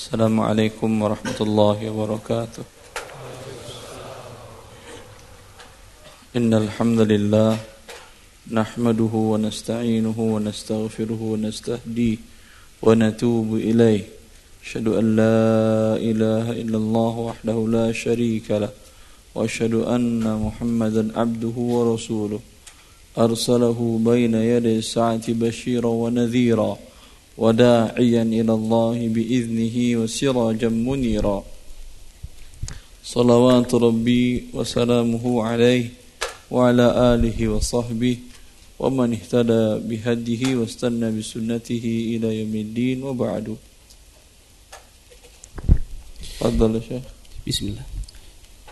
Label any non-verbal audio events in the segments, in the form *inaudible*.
السلام عليكم ورحمة الله وبركاته. إن الحمد لله نحمده ونستعينه ونستغفره ونستهديه ونتوب إليه. أشهد أن لا إله إلا الله وحده لا شريك له وأشهد أن محمدا عبده ورسوله. أرسله بين يدي الساعة بشيرا ونذيرا. وداعيا إلى الله بإذنه وسراجا منيرا صلوات ربي وسلامه عليه وعلى آله وصحبه ومن اهتدى بهديه واستنى بسنته إلى يوم الدين وبعد تفضل يا شيخ بسم الله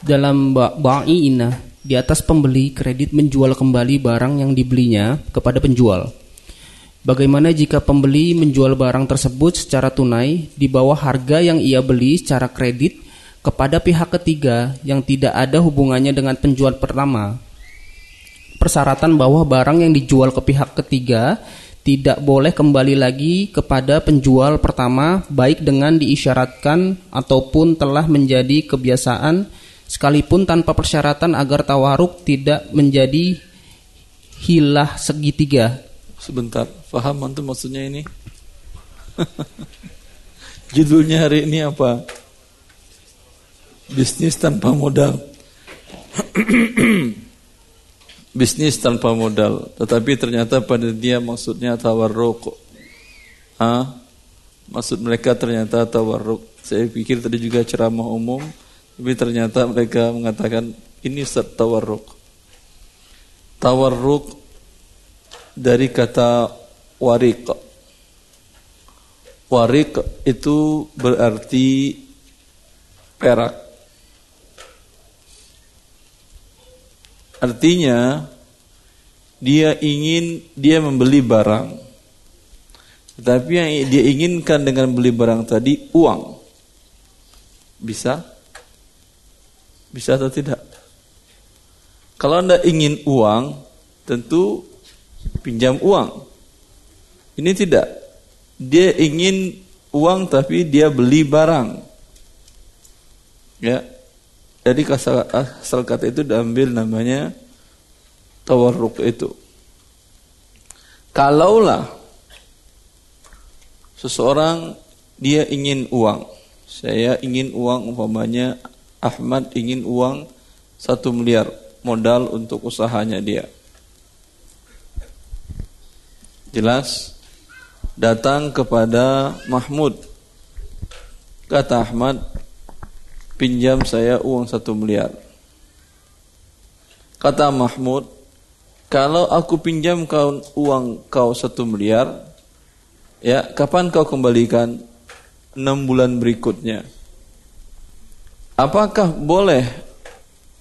dalam ba'i inah di atas pembeli kredit menjual kembali barang yang dibelinya kepada penjual. Bagaimana jika pembeli menjual barang tersebut secara tunai di bawah harga yang ia beli secara kredit kepada pihak ketiga yang tidak ada hubungannya dengan penjual pertama? Persyaratan bahwa barang yang dijual ke pihak ketiga tidak boleh kembali lagi kepada penjual pertama baik dengan diisyaratkan ataupun telah menjadi kebiasaan sekalipun tanpa persyaratan agar tawaruk tidak menjadi hilah segitiga. Sebentar, paham antum maksudnya ini? *laughs* Judulnya hari ini apa? Bisnis tanpa modal. *clears throat* Bisnis tanpa modal, tetapi ternyata pada dia maksudnya tawarruk. Ah, maksud mereka ternyata tawarruk. Saya pikir tadi juga ceramah umum, tapi ternyata mereka mengatakan ini Ustaz tawarruk. Tawarruk dari kata warik. Warik itu berarti perak. Artinya dia ingin dia membeli barang. Tetapi yang dia inginkan dengan beli barang tadi uang. Bisa? Bisa atau tidak? Kalau Anda ingin uang, tentu pinjam uang. Ini tidak. Dia ingin uang tapi dia beli barang. Ya. Jadi asal kata itu diambil namanya tawarruk itu. Kalaulah seseorang dia ingin uang. Saya ingin uang umpamanya Ahmad ingin uang satu miliar modal untuk usahanya dia. Jelas? Datang kepada Mahmud. Kata Ahmad, pinjam saya uang satu miliar. Kata Mahmud, kalau aku pinjam kau uang kau satu miliar, ya kapan kau kembalikan? Enam bulan berikutnya. Apakah boleh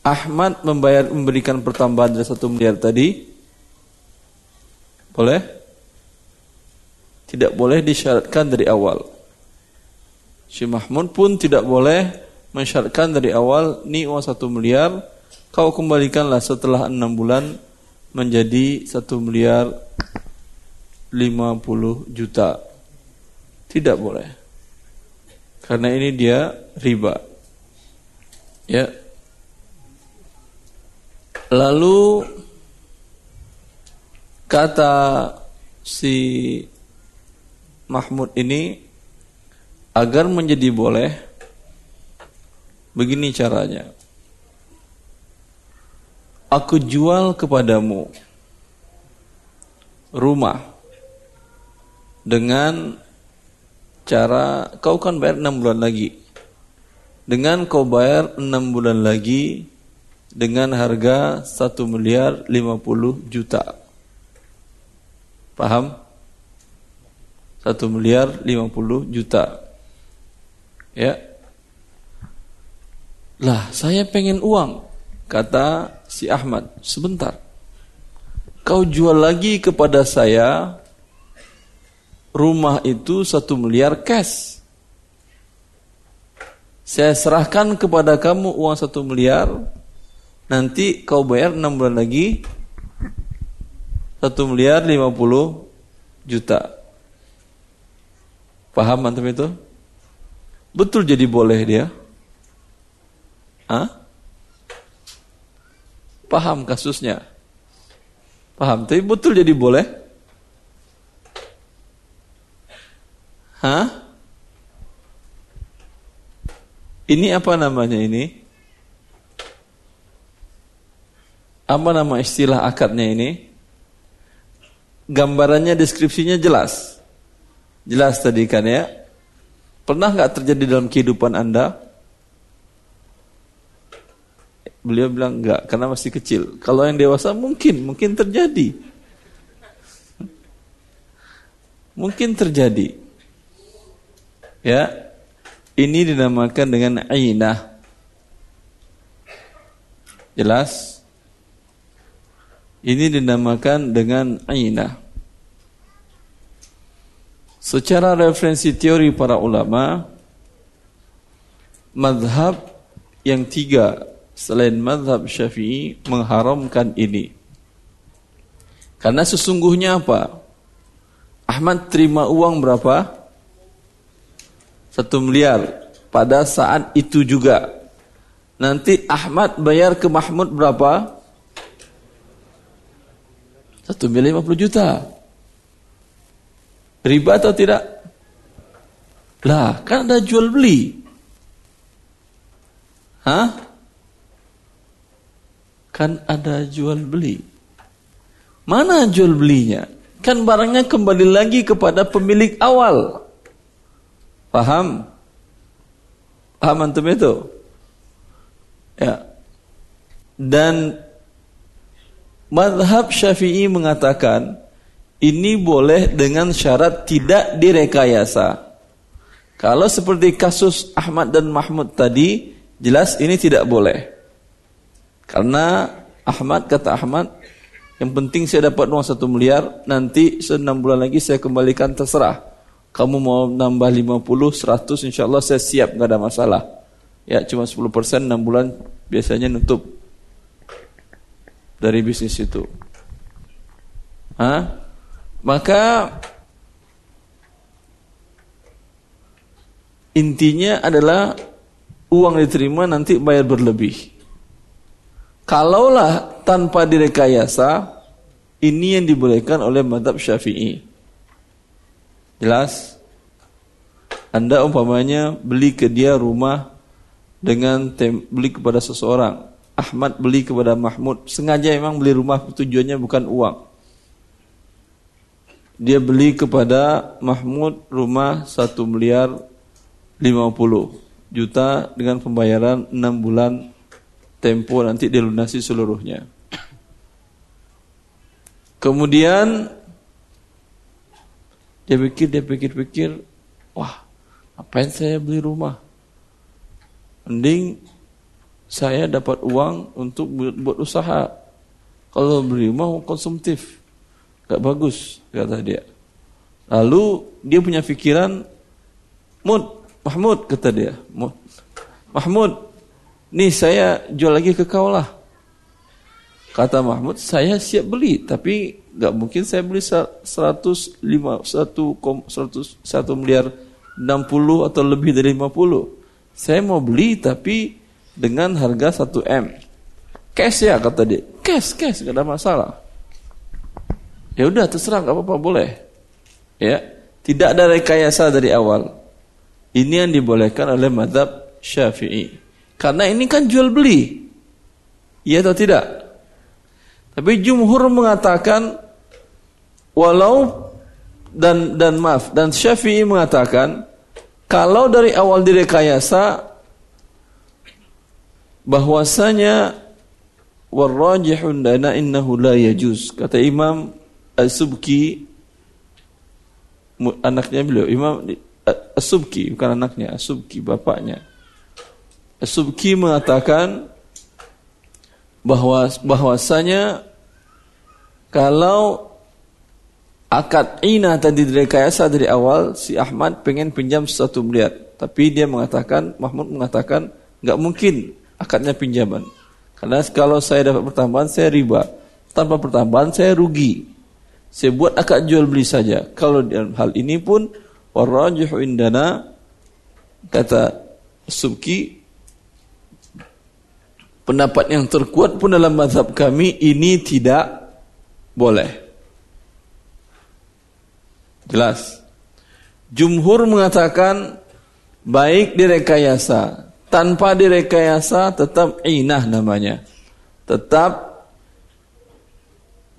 Ahmad membayar memberikan pertambahan dari satu miliar tadi? Boleh? Tidak boleh disyaratkan dari awal. Si Mahmud pun tidak boleh mensyaratkan dari awal ni uang satu miliar kau kembalikanlah setelah enam bulan menjadi satu miliar lima puluh juta. Tidak boleh. Karena ini dia riba. Ya. Lalu kata si Mahmud ini agar menjadi boleh Begini caranya. Aku jual kepadamu rumah dengan cara kau kan bayar 6 bulan lagi. Dengan kau bayar 6 bulan lagi dengan harga 1 miliar 50 juta. Paham? 1 miliar 50 juta. Ya, lah, saya pengen uang. Kata si Ahmad, sebentar. Kau jual lagi kepada saya rumah itu satu miliar cash. Saya serahkan kepada kamu uang satu miliar. Nanti kau bayar enam bulan lagi satu miliar lima puluh juta. Paham antum itu? Betul jadi boleh dia? Hah? Paham kasusnya? Paham, tapi betul jadi boleh? Hah? Ini apa namanya ini? Apa nama istilah akadnya ini? Gambarannya, deskripsinya jelas. Jelas tadi kan ya. Pernah nggak terjadi dalam kehidupan Anda? Beliau bilang enggak, karena masih kecil. Kalau yang dewasa mungkin, mungkin terjadi. Mungkin terjadi. Ya, ini dinamakan dengan ainah. Jelas? Ini dinamakan dengan ainah. Secara referensi teori para ulama, madhab yang tiga selain madhab syafi'i mengharamkan ini. Karena sesungguhnya apa? Ahmad terima uang berapa? satu miliar pada saat itu juga. Nanti Ahmad bayar ke Mahmud berapa? Satu miliar lima puluh juta. Riba atau tidak? Lah, kan ada jual beli. Hah? Kan ada jual beli. Mana jual belinya? Kan barangnya kembali lagi kepada pemilik awal. Paham? Paham antum itu? Ya. Dan madhab syafi'i mengatakan ini boleh dengan syarat tidak direkayasa. Kalau seperti kasus Ahmad dan Mahmud tadi, jelas ini tidak boleh. Karena Ahmad kata Ahmad, yang penting saya dapat uang satu miliar, nanti enam bulan lagi saya kembalikan terserah. Kamu mau nambah 50, 100 insya Allah saya siap, nggak ada masalah. Ya cuma 10 persen 6 bulan biasanya nutup dari bisnis itu. Hah? Maka intinya adalah uang diterima nanti bayar berlebih. Kalaulah tanpa direkayasa, ini yang dibolehkan oleh madhab syafi'i. Jelas? Anda umpamanya beli ke dia rumah dengan tem beli kepada seseorang. Ahmad beli kepada Mahmud. Sengaja memang beli rumah tujuannya bukan uang. Dia beli kepada Mahmud rumah 1 miliar 50 juta dengan pembayaran 6 bulan tempo nanti dilunasi seluruhnya. Kemudian dia pikir, dia pikir-pikir, wah, apain saya beli rumah? Mending saya dapat uang untuk buat, buat usaha. Kalau beli rumah konsumtif, gak bagus, kata dia. Lalu dia punya pikiran, Mud, Mahmud, kata dia. Mud, Mahmud, nih saya jual lagi ke kau lah. Kata Mahmud, saya siap beli, tapi nggak mungkin saya beli 105 1 100 1 miliar 60 atau lebih dari 50. Saya mau beli tapi dengan harga 1 M. Cash ya kata dia. Cash, cash gak ada masalah. Ya udah terserah nggak apa-apa boleh. Ya, tidak ada rekayasa dari awal. Ini yang dibolehkan oleh madhab Syafi'i. Karena ini kan jual beli. Iya atau tidak? Tapi jumhur mengatakan Walau dan dan maaf dan Syafi'i mengatakan kalau dari awal direkayasa bahwasanya warrajihun dana innahu la yajuz kata Imam As-Subki anaknya beliau Imam As-Subki bukan anaknya As-Subki bapaknya. As-Subki mengatakan bahwa bahwasanya kalau akad ina tadi direkayasa dari awal si Ahmad pengen pinjam satu miliar tapi dia mengatakan Mahmud mengatakan nggak mungkin akadnya pinjaman. Karena kalau saya dapat pertambahan saya riba. Tanpa pertambahan saya rugi saya buat akad jual beli saja kalau dalam hal ini pun warajihu indana kata Subki pendapat yang terkuat pun dalam mazhab kami ini tidak boleh. Jelas. Jumhur mengatakan baik direkayasa, tanpa direkayasa tetap inah namanya. Tetap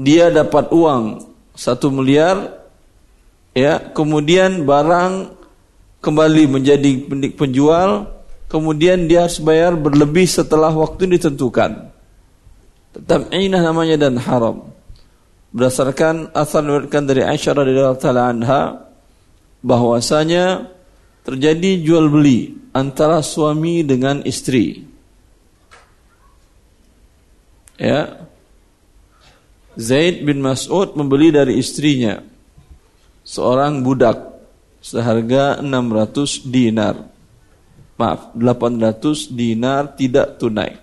dia dapat uang satu miliar, ya, kemudian barang kembali menjadi penjual, kemudian dia harus bayar berlebih setelah waktu ditentukan. Tetap inah namanya dan haram. Berdasarkan asal diriwayatkan dari Aisyah radhiyallahu taala anha bahwasanya terjadi jual beli antara suami dengan istri. Ya. Zaid bin Mas'ud membeli dari istrinya seorang budak seharga 600 dinar. Maaf, 800 dinar tidak tunai.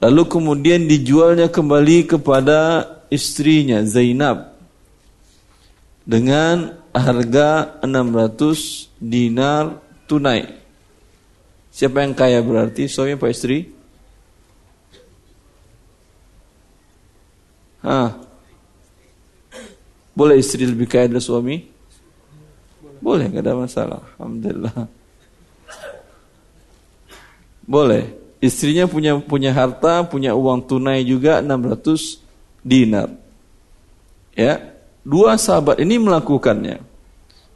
Lalu kemudian dijualnya kembali kepada istrinya Zainab dengan harga 600 dinar tunai. Siapa yang kaya berarti? Suami apa istri? Hah? Boleh istri lebih kaya dari suami? Boleh, nggak ada masalah. Alhamdulillah. Boleh. Istrinya punya punya harta, punya uang tunai juga 600 dinar. Ya, dua sahabat ini melakukannya.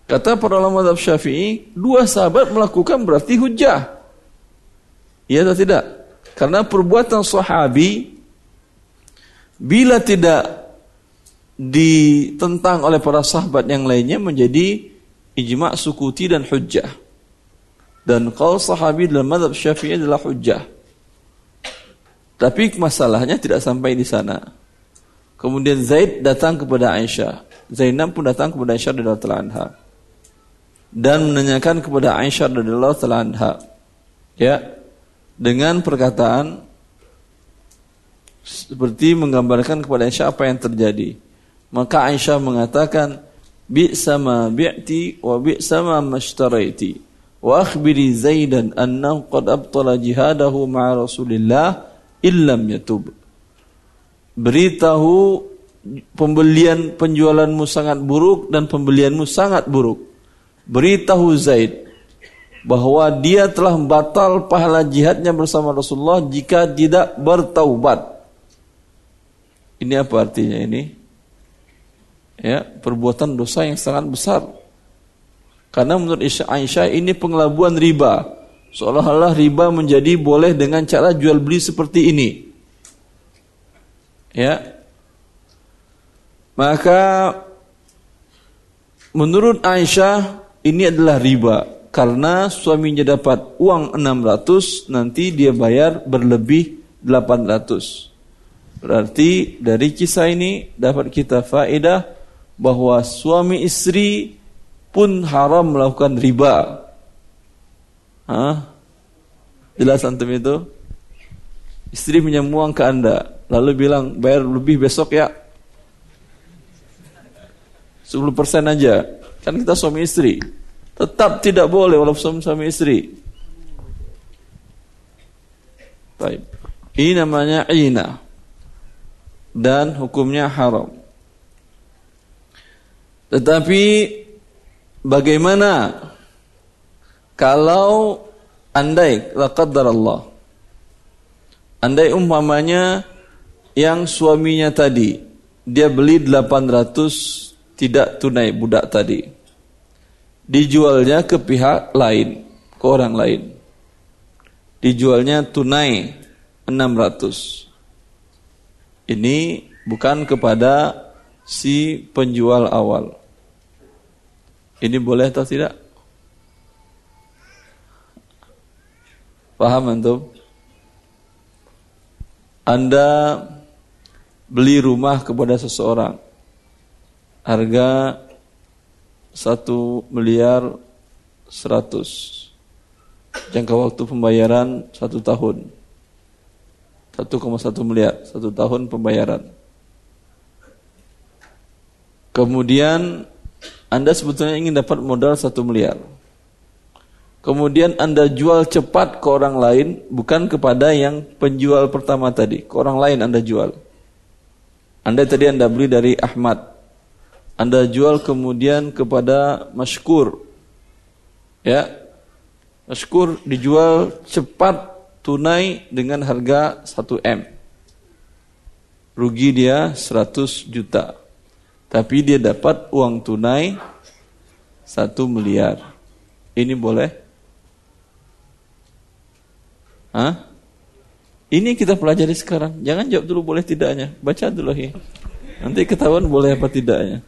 Kata para ulama mazhab Syafi'i, dua sahabat melakukan berarti hujah. Iya atau tidak? Karena perbuatan sahabi bila tidak ditentang oleh para sahabat yang lainnya menjadi ijma' sukuti dan hujjah. Dan qaul sahabi dalam madhab syafi'i adalah hujjah. Tapi masalahnya tidak sampai di sana. Kemudian Zaid datang kepada Aisyah. Zainab pun datang kepada Aisyah radhiyallahu anha. Dan menanyakan kepada Aisyah radhiyallahu anha. Ya. Dengan perkataan seperti menggambarkan kepada Aisyah apa yang terjadi. Maka Aisyah mengatakan, bi'sa ma bi'ti wa bi'sa ma mashtaraiti wa akhbiri Zaidan annahu qad abtala jihadahu ma'a Rasulillah illam yatub. Beritahu pembelian penjualanmu sangat buruk dan pembelianmu sangat buruk. Beritahu Zaid bahwa dia telah batal pahala jihadnya bersama Rasulullah jika tidak bertaubat ini apa artinya ini ya perbuatan dosa yang sangat besar. Karena menurut Aisyah ini pengelabuan riba. Seolah-olah riba menjadi boleh dengan cara jual beli seperti ini. Ya. Maka menurut Aisyah ini adalah riba karena suaminya dapat uang 600 nanti dia bayar berlebih 800. Berarti dari kisah ini dapat kita faedah bahwa suami istri pun haram melakukan riba. Hah? Jelas antum itu? Istri pinjam uang ke anda, lalu bilang bayar lebih besok ya. 10% aja. Kan kita suami istri. Tetap tidak boleh walaupun suami istri. Baik. Ini namanya ina. Dan hukumnya haram. Tetapi bagaimana kalau andai laqaddar Allah andai umpamanya yang suaminya tadi dia beli 800 tidak tunai budak tadi dijualnya ke pihak lain ke orang lain dijualnya tunai 600 ini bukan kepada si penjual awal ini boleh atau tidak? Paham antum? Anda beli rumah kepada seseorang harga satu miliar seratus jangka waktu pembayaran satu tahun 1,1 miliar satu tahun pembayaran kemudian anda sebetulnya ingin dapat modal satu miliar. kemudian Anda jual cepat ke orang lain, bukan kepada yang penjual pertama tadi, ke orang lain Anda jual. Anda tadi Anda beli dari Ahmad, Anda jual kemudian kepada Mashkur, ya, Mashkur dijual cepat tunai dengan harga 1 M. Rugi dia 100 juta. Tapi dia dapat uang tunai 1 miliar. Ini boleh? Hah? Ini kita pelajari sekarang. Jangan jawab dulu boleh tidaknya. Baca dulu ya. Nanti ketahuan boleh apa tidaknya.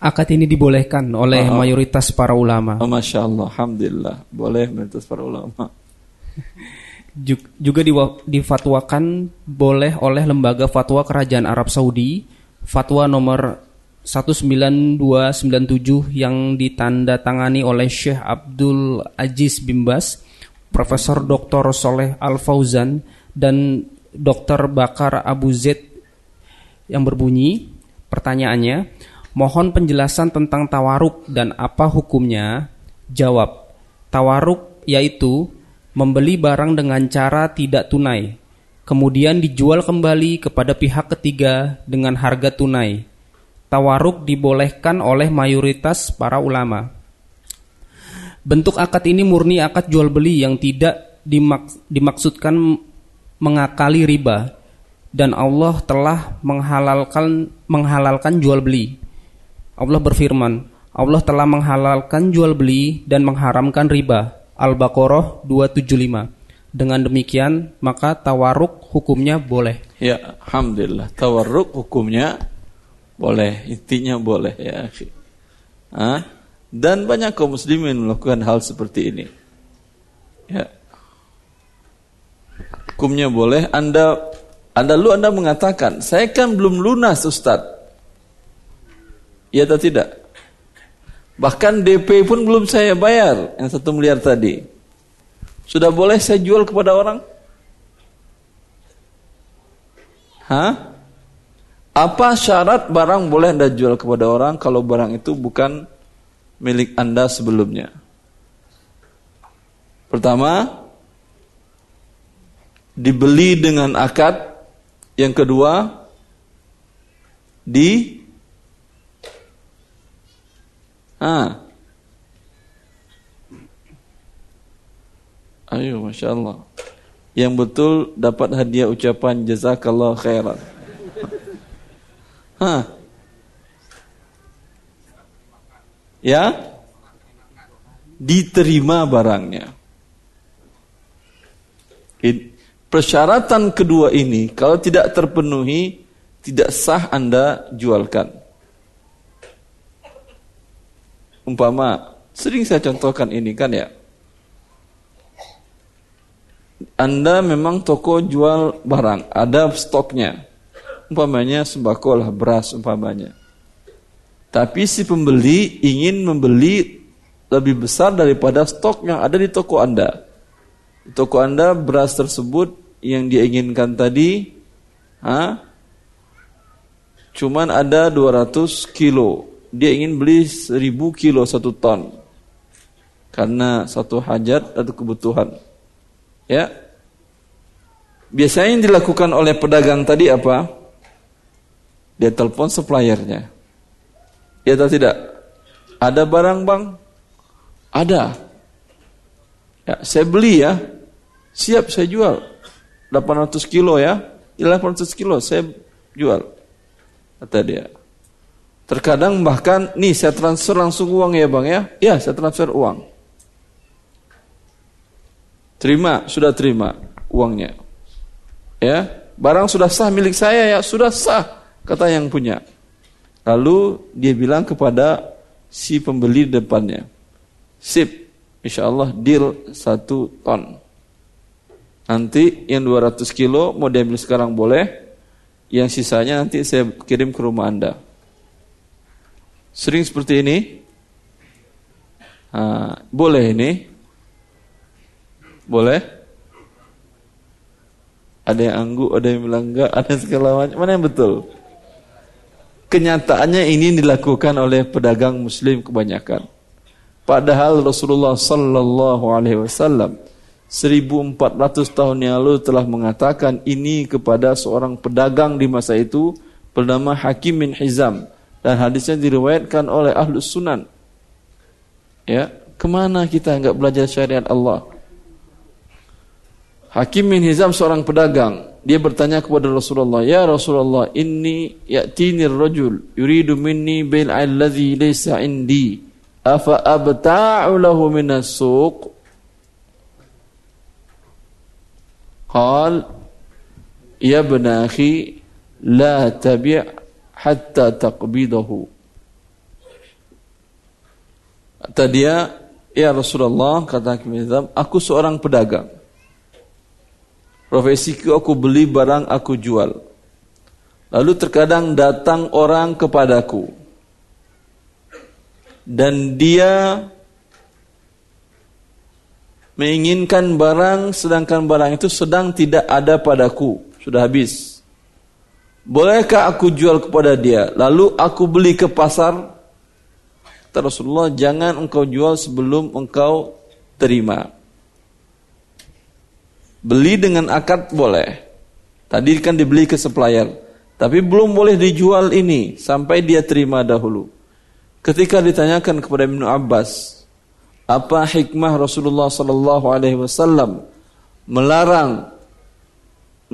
Akad ini dibolehkan oleh oh, mayoritas para ulama. Oh, Masya Allah, Alhamdulillah. Boleh mayoritas para ulama. *laughs* juga difatwakan boleh oleh lembaga fatwa kerajaan Arab Saudi fatwa nomor 19297 yang ditanda tangani oleh Syekh Abdul Aziz Bimbas Profesor Dr. Soleh Al Fauzan dan Dr. Bakar Abu Zaid yang berbunyi pertanyaannya mohon penjelasan tentang tawaruk dan apa hukumnya jawab tawaruk yaitu membeli barang dengan cara tidak tunai, kemudian dijual kembali kepada pihak ketiga dengan harga tunai. Tawaruk dibolehkan oleh mayoritas para ulama. Bentuk akad ini murni akad jual beli yang tidak dimaks dimaksudkan mengakali riba dan Allah telah menghalalkan menghalalkan jual beli. Allah berfirman, Allah telah menghalalkan jual beli dan mengharamkan riba. Al-Baqarah 275. Dengan demikian, maka tawaruk hukumnya boleh. Ya, alhamdulillah. Tawaruk hukumnya boleh, intinya boleh ya. Hah? Dan banyak kaum muslimin melakukan hal seperti ini. Ya. Hukumnya boleh. Anda Anda lu Anda mengatakan, "Saya kan belum lunas, Ustaz." Ya atau tidak? Bahkan DP pun belum saya bayar yang satu miliar tadi. Sudah boleh saya jual kepada orang? Hah? Apa syarat barang boleh Anda jual kepada orang kalau barang itu bukan milik Anda sebelumnya? Pertama, dibeli dengan akad. Yang kedua, di Ah. Ayo, masya Allah. Yang betul dapat hadiah ucapan jazakallah khairan. Hah? Ya? Diterima barangnya. Persyaratan kedua ini kalau tidak terpenuhi tidak sah Anda jualkan. Umpama, sering saya contohkan ini kan ya. Anda memang toko jual barang, ada stoknya. Umpamanya sembako lah, beras umpamanya. Tapi si pembeli ingin membeli lebih besar daripada stok yang ada di toko Anda. Di toko Anda beras tersebut yang dia inginkan tadi, ha? cuman ada 200 kilo dia ingin beli seribu kilo satu ton karena satu hajat atau kebutuhan. Ya, biasanya yang dilakukan oleh pedagang tadi apa? Dia telepon suppliernya. Ya atau tidak? Ada barang bang? Ada. Ya, saya beli ya. Siap saya jual. 800 kilo ya. 800 kilo saya jual. Kata dia. Terkadang bahkan, nih saya transfer langsung uang ya bang ya. Ya saya transfer uang. Terima, sudah terima uangnya. Ya, barang sudah sah milik saya ya, sudah sah kata yang punya. Lalu dia bilang kepada si pembeli depannya, sip, insya Allah deal satu ton. Nanti yang 200 kilo mau diambil sekarang boleh, yang sisanya nanti saya kirim ke rumah anda. Sering seperti ini? Ha, boleh ini? Boleh? Ada yang angguk, ada yang bilang enggak, *laughs* ada segala macam. Mana yang betul? Kenyataannya ini dilakukan oleh pedagang muslim kebanyakan. Padahal Rasulullah sallallahu alaihi wasallam 1400 tahun yang lalu telah mengatakan ini kepada seorang pedagang di masa itu bernama Hakim bin Hizam dan hadisnya diriwayatkan oleh Ahlus Sunan. Ya, kemana kita enggak belajar syariat Allah? Hakim bin Hizam seorang pedagang. Dia bertanya kepada Rasulullah, "Ya Rasulullah, inni ya'tini ar-rajul yuridu minni bil alladhi laysa indi." afa abta'u lahu minas suq qal ya ibn akhi la tabi' hatta taqbidahu. Kata dia ya Rasulullah kata Kimizam aku seorang pedagang. Profesiku aku beli barang aku jual. Lalu terkadang datang orang kepadaku. Dan dia menginginkan barang sedangkan barang itu sedang tidak ada padaku, sudah habis. Bolehkah aku jual kepada dia? Lalu aku beli ke pasar. Rasulullah, jangan engkau jual sebelum engkau terima. Beli dengan akad boleh. Tadi kan dibeli ke supplier. Tapi belum boleh dijual ini sampai dia terima dahulu. Ketika ditanyakan kepada Ibnu Abbas, apa hikmah Rasulullah sallallahu alaihi wasallam melarang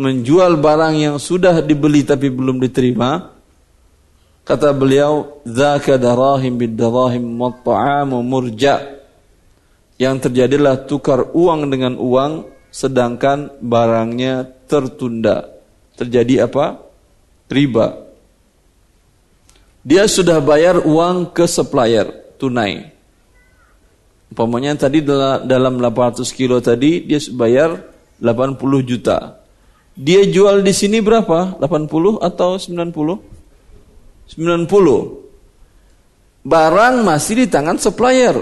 menjual barang yang sudah dibeli tapi belum diterima? Kata beliau, "Dzaka darahim bid-darahim wa ta'amu murja." Yang terjadilah tukar uang dengan uang sedangkan barangnya tertunda. Terjadi apa? Riba. Dia sudah bayar uang ke supplier tunai. Umpamanya tadi dalam 800 kilo tadi dia bayar 80 juta. Dia jual di sini berapa? 80 atau 90? 90. Barang masih di tangan supplier.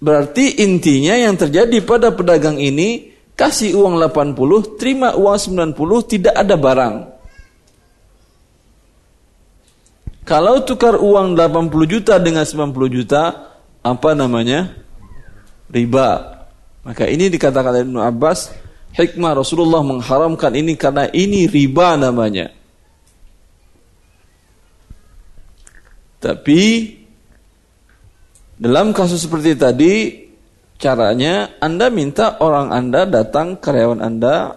Berarti intinya yang terjadi pada pedagang ini kasih uang 80, terima uang 90, tidak ada barang. Kalau tukar uang 80 juta dengan 90 juta, apa namanya? Riba. Maka ini dikatakan oleh Ibnu Abbas, hikmah Rasulullah mengharamkan ini karena ini riba namanya. Tapi dalam kasus seperti tadi, caranya Anda minta orang Anda datang, karyawan Anda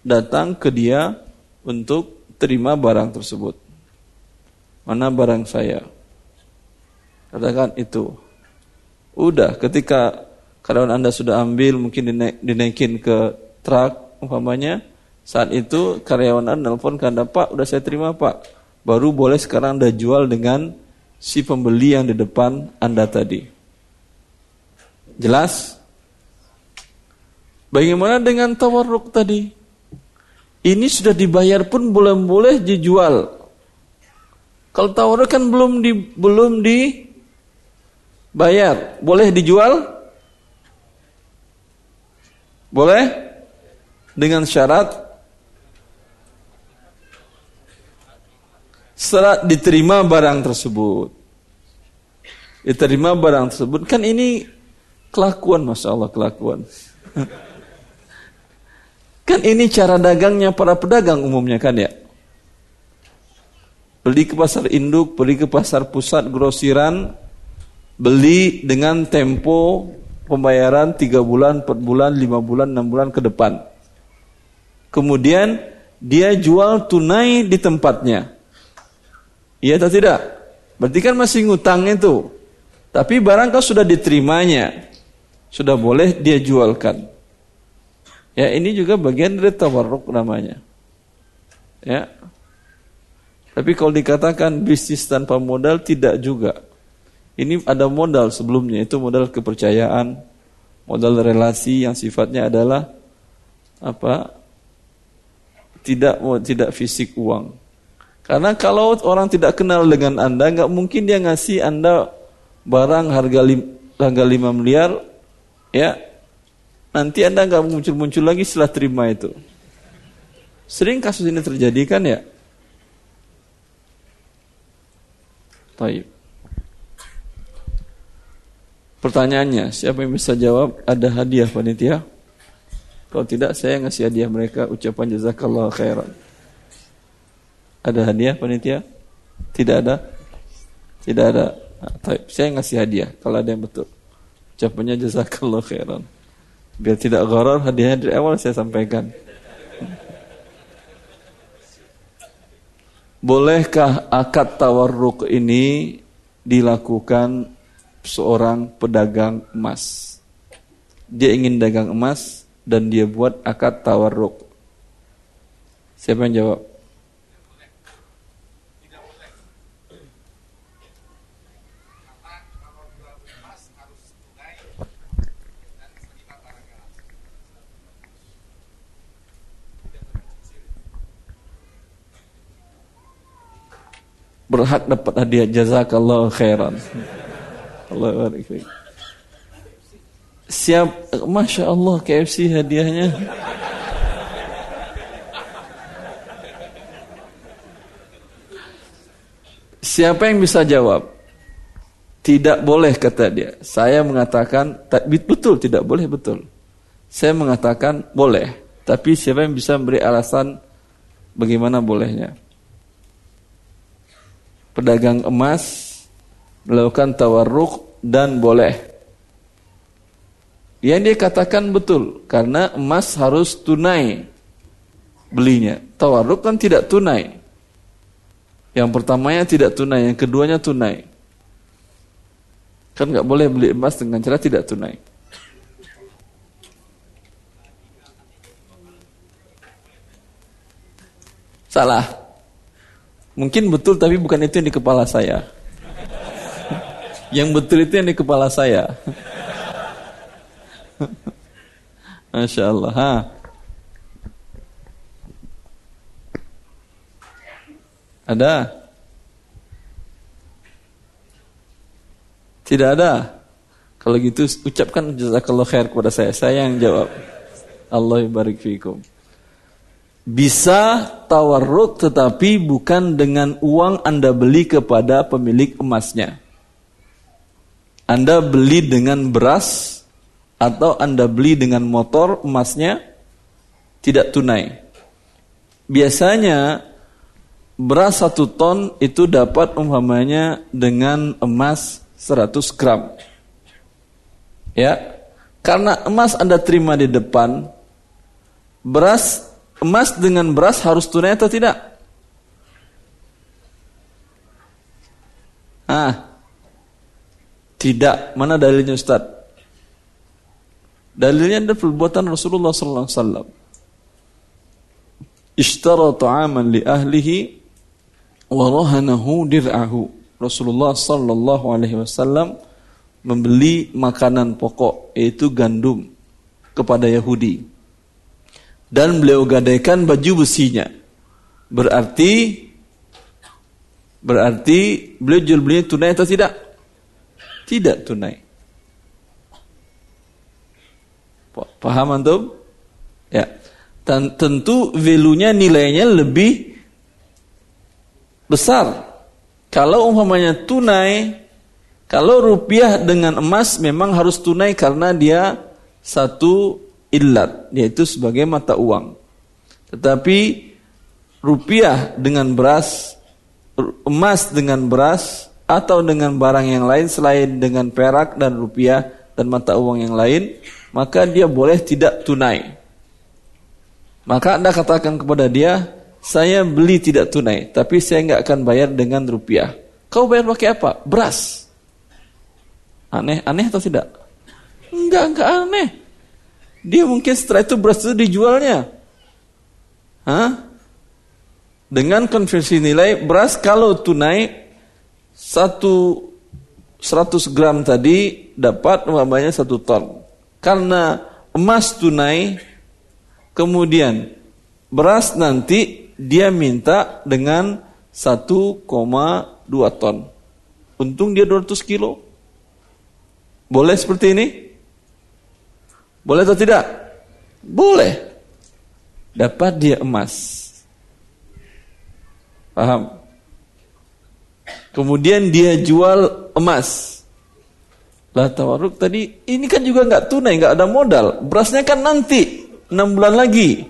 datang ke dia untuk terima barang tersebut. Mana barang saya? Katakan itu. Udah, ketika karyawan Anda sudah ambil, mungkin dinaik, dinaikin ke truk, umpamanya, saat itu karyawan Anda nelfon ke Anda, Pak, udah saya terima Pak. Baru boleh sekarang Anda jual dengan si pembeli yang di depan Anda tadi. Jelas? Bagaimana dengan tawarruk tadi? Ini sudah dibayar pun belum boleh dijual. Kalau tawar kan belum di belum dibayar, boleh dijual? Boleh? Dengan syarat setelah diterima barang tersebut. Diterima barang tersebut kan ini kelakuan Masya Allah kelakuan. *laughs* kan ini cara dagangnya para pedagang umumnya kan ya. Beli ke pasar induk, beli ke pasar pusat grosiran, beli dengan tempo pembayaran 3 bulan, 4 bulan, 5 bulan, 6 bulan ke depan. Kemudian dia jual tunai di tempatnya. Iya atau tidak? Berarti kan masih ngutang itu. Tapi barang kau sudah diterimanya. Sudah boleh dia jualkan. Ya ini juga bagian dari tawarruk namanya. Ya, tapi kalau dikatakan bisnis tanpa modal tidak juga. Ini ada modal sebelumnya itu modal kepercayaan, modal relasi yang sifatnya adalah apa? Tidak tidak fisik uang. Karena kalau orang tidak kenal dengan Anda, nggak mungkin dia ngasih Anda barang harga lim, harga 5 miliar, ya. Nanti Anda nggak muncul-muncul lagi setelah terima itu. Sering kasus ini terjadi kan ya? Taib. Pertanyaannya, siapa yang bisa jawab? Ada hadiah panitia? Kalau tidak, saya ngasih hadiah mereka ucapan jazakallah khairan. Ada hadiah panitia? Tidak ada? Tidak ada. Nah, saya ngasih hadiah kalau ada yang betul. Ucapannya jazakallah khairan. Biar tidak gharar hadiahnya dari awal saya sampaikan. Bolehkah akad tawarruk ini dilakukan seorang pedagang emas? Dia ingin dagang emas dan dia buat akad tawarruk. Siapa yang jawab? berhak dapat hadiah jazakallahu khairan. Allah barik Siap, masya Allah KFC hadiahnya. Siapa yang bisa jawab? Tidak boleh kata dia. Saya mengatakan betul tidak boleh betul. Saya mengatakan boleh. Tapi siapa yang bisa memberi alasan bagaimana bolehnya? pedagang emas melakukan tawarruk dan boleh. Yang dia katakan betul karena emas harus tunai belinya. Tawarruk kan tidak tunai. Yang pertamanya tidak tunai, yang keduanya tunai. Kan nggak boleh beli emas dengan cara tidak tunai. Salah. Mungkin betul tapi bukan itu yang di kepala saya. Yang betul itu yang di kepala saya. Masya Allah. Ha. Ada? Tidak ada. Kalau gitu ucapkan jazakallah khair kepada saya. Saya yang jawab. Allah barik fikum. Bisa tawarruk tetapi bukan dengan uang Anda beli kepada pemilik emasnya. Anda beli dengan beras atau Anda beli dengan motor emasnya tidak tunai. Biasanya beras satu ton itu dapat umpamanya dengan emas 100 gram. Ya, karena emas Anda terima di depan, beras emas dengan beras harus tunai atau tidak? Ah, tidak. Mana dalilnya Ustaz? Dalilnya ada perbuatan Rasulullah sallallahu alaihi wasallam. Ishtara ta'aman li ahlihi wa rahanahu dir'ahu. Rasulullah sallallahu alaihi wasallam membeli makanan pokok yaitu gandum kepada Yahudi dan beliau gadaikan baju besinya. Berarti berarti beliau jual belinya tunai atau tidak? Tidak tunai. Paham antum? Ya. Dan tentu value-nya nilainya lebih besar. Kalau umpamanya tunai, kalau rupiah dengan emas memang harus tunai karena dia satu illat yaitu sebagai mata uang. Tetapi rupiah dengan beras, emas dengan beras atau dengan barang yang lain selain dengan perak dan rupiah dan mata uang yang lain, maka dia boleh tidak tunai. Maka Anda katakan kepada dia, saya beli tidak tunai, tapi saya nggak akan bayar dengan rupiah. Kau bayar pakai apa? Beras. Aneh, aneh atau tidak? Enggak, enggak aneh. Dia mungkin setelah itu beras itu dijualnya. Hah? Dengan konversi nilai beras kalau tunai satu 100 gram tadi dapat umpamanya satu ton. Karena emas tunai, kemudian beras nanti dia minta dengan 1,2 ton. Untung dia 200 kilo. Boleh seperti ini? Boleh atau tidak? Boleh. Dapat dia emas. Paham? Kemudian dia jual emas. Lah tawaruk tadi ini kan juga nggak tunai, nggak ada modal. Berasnya kan nanti enam bulan lagi.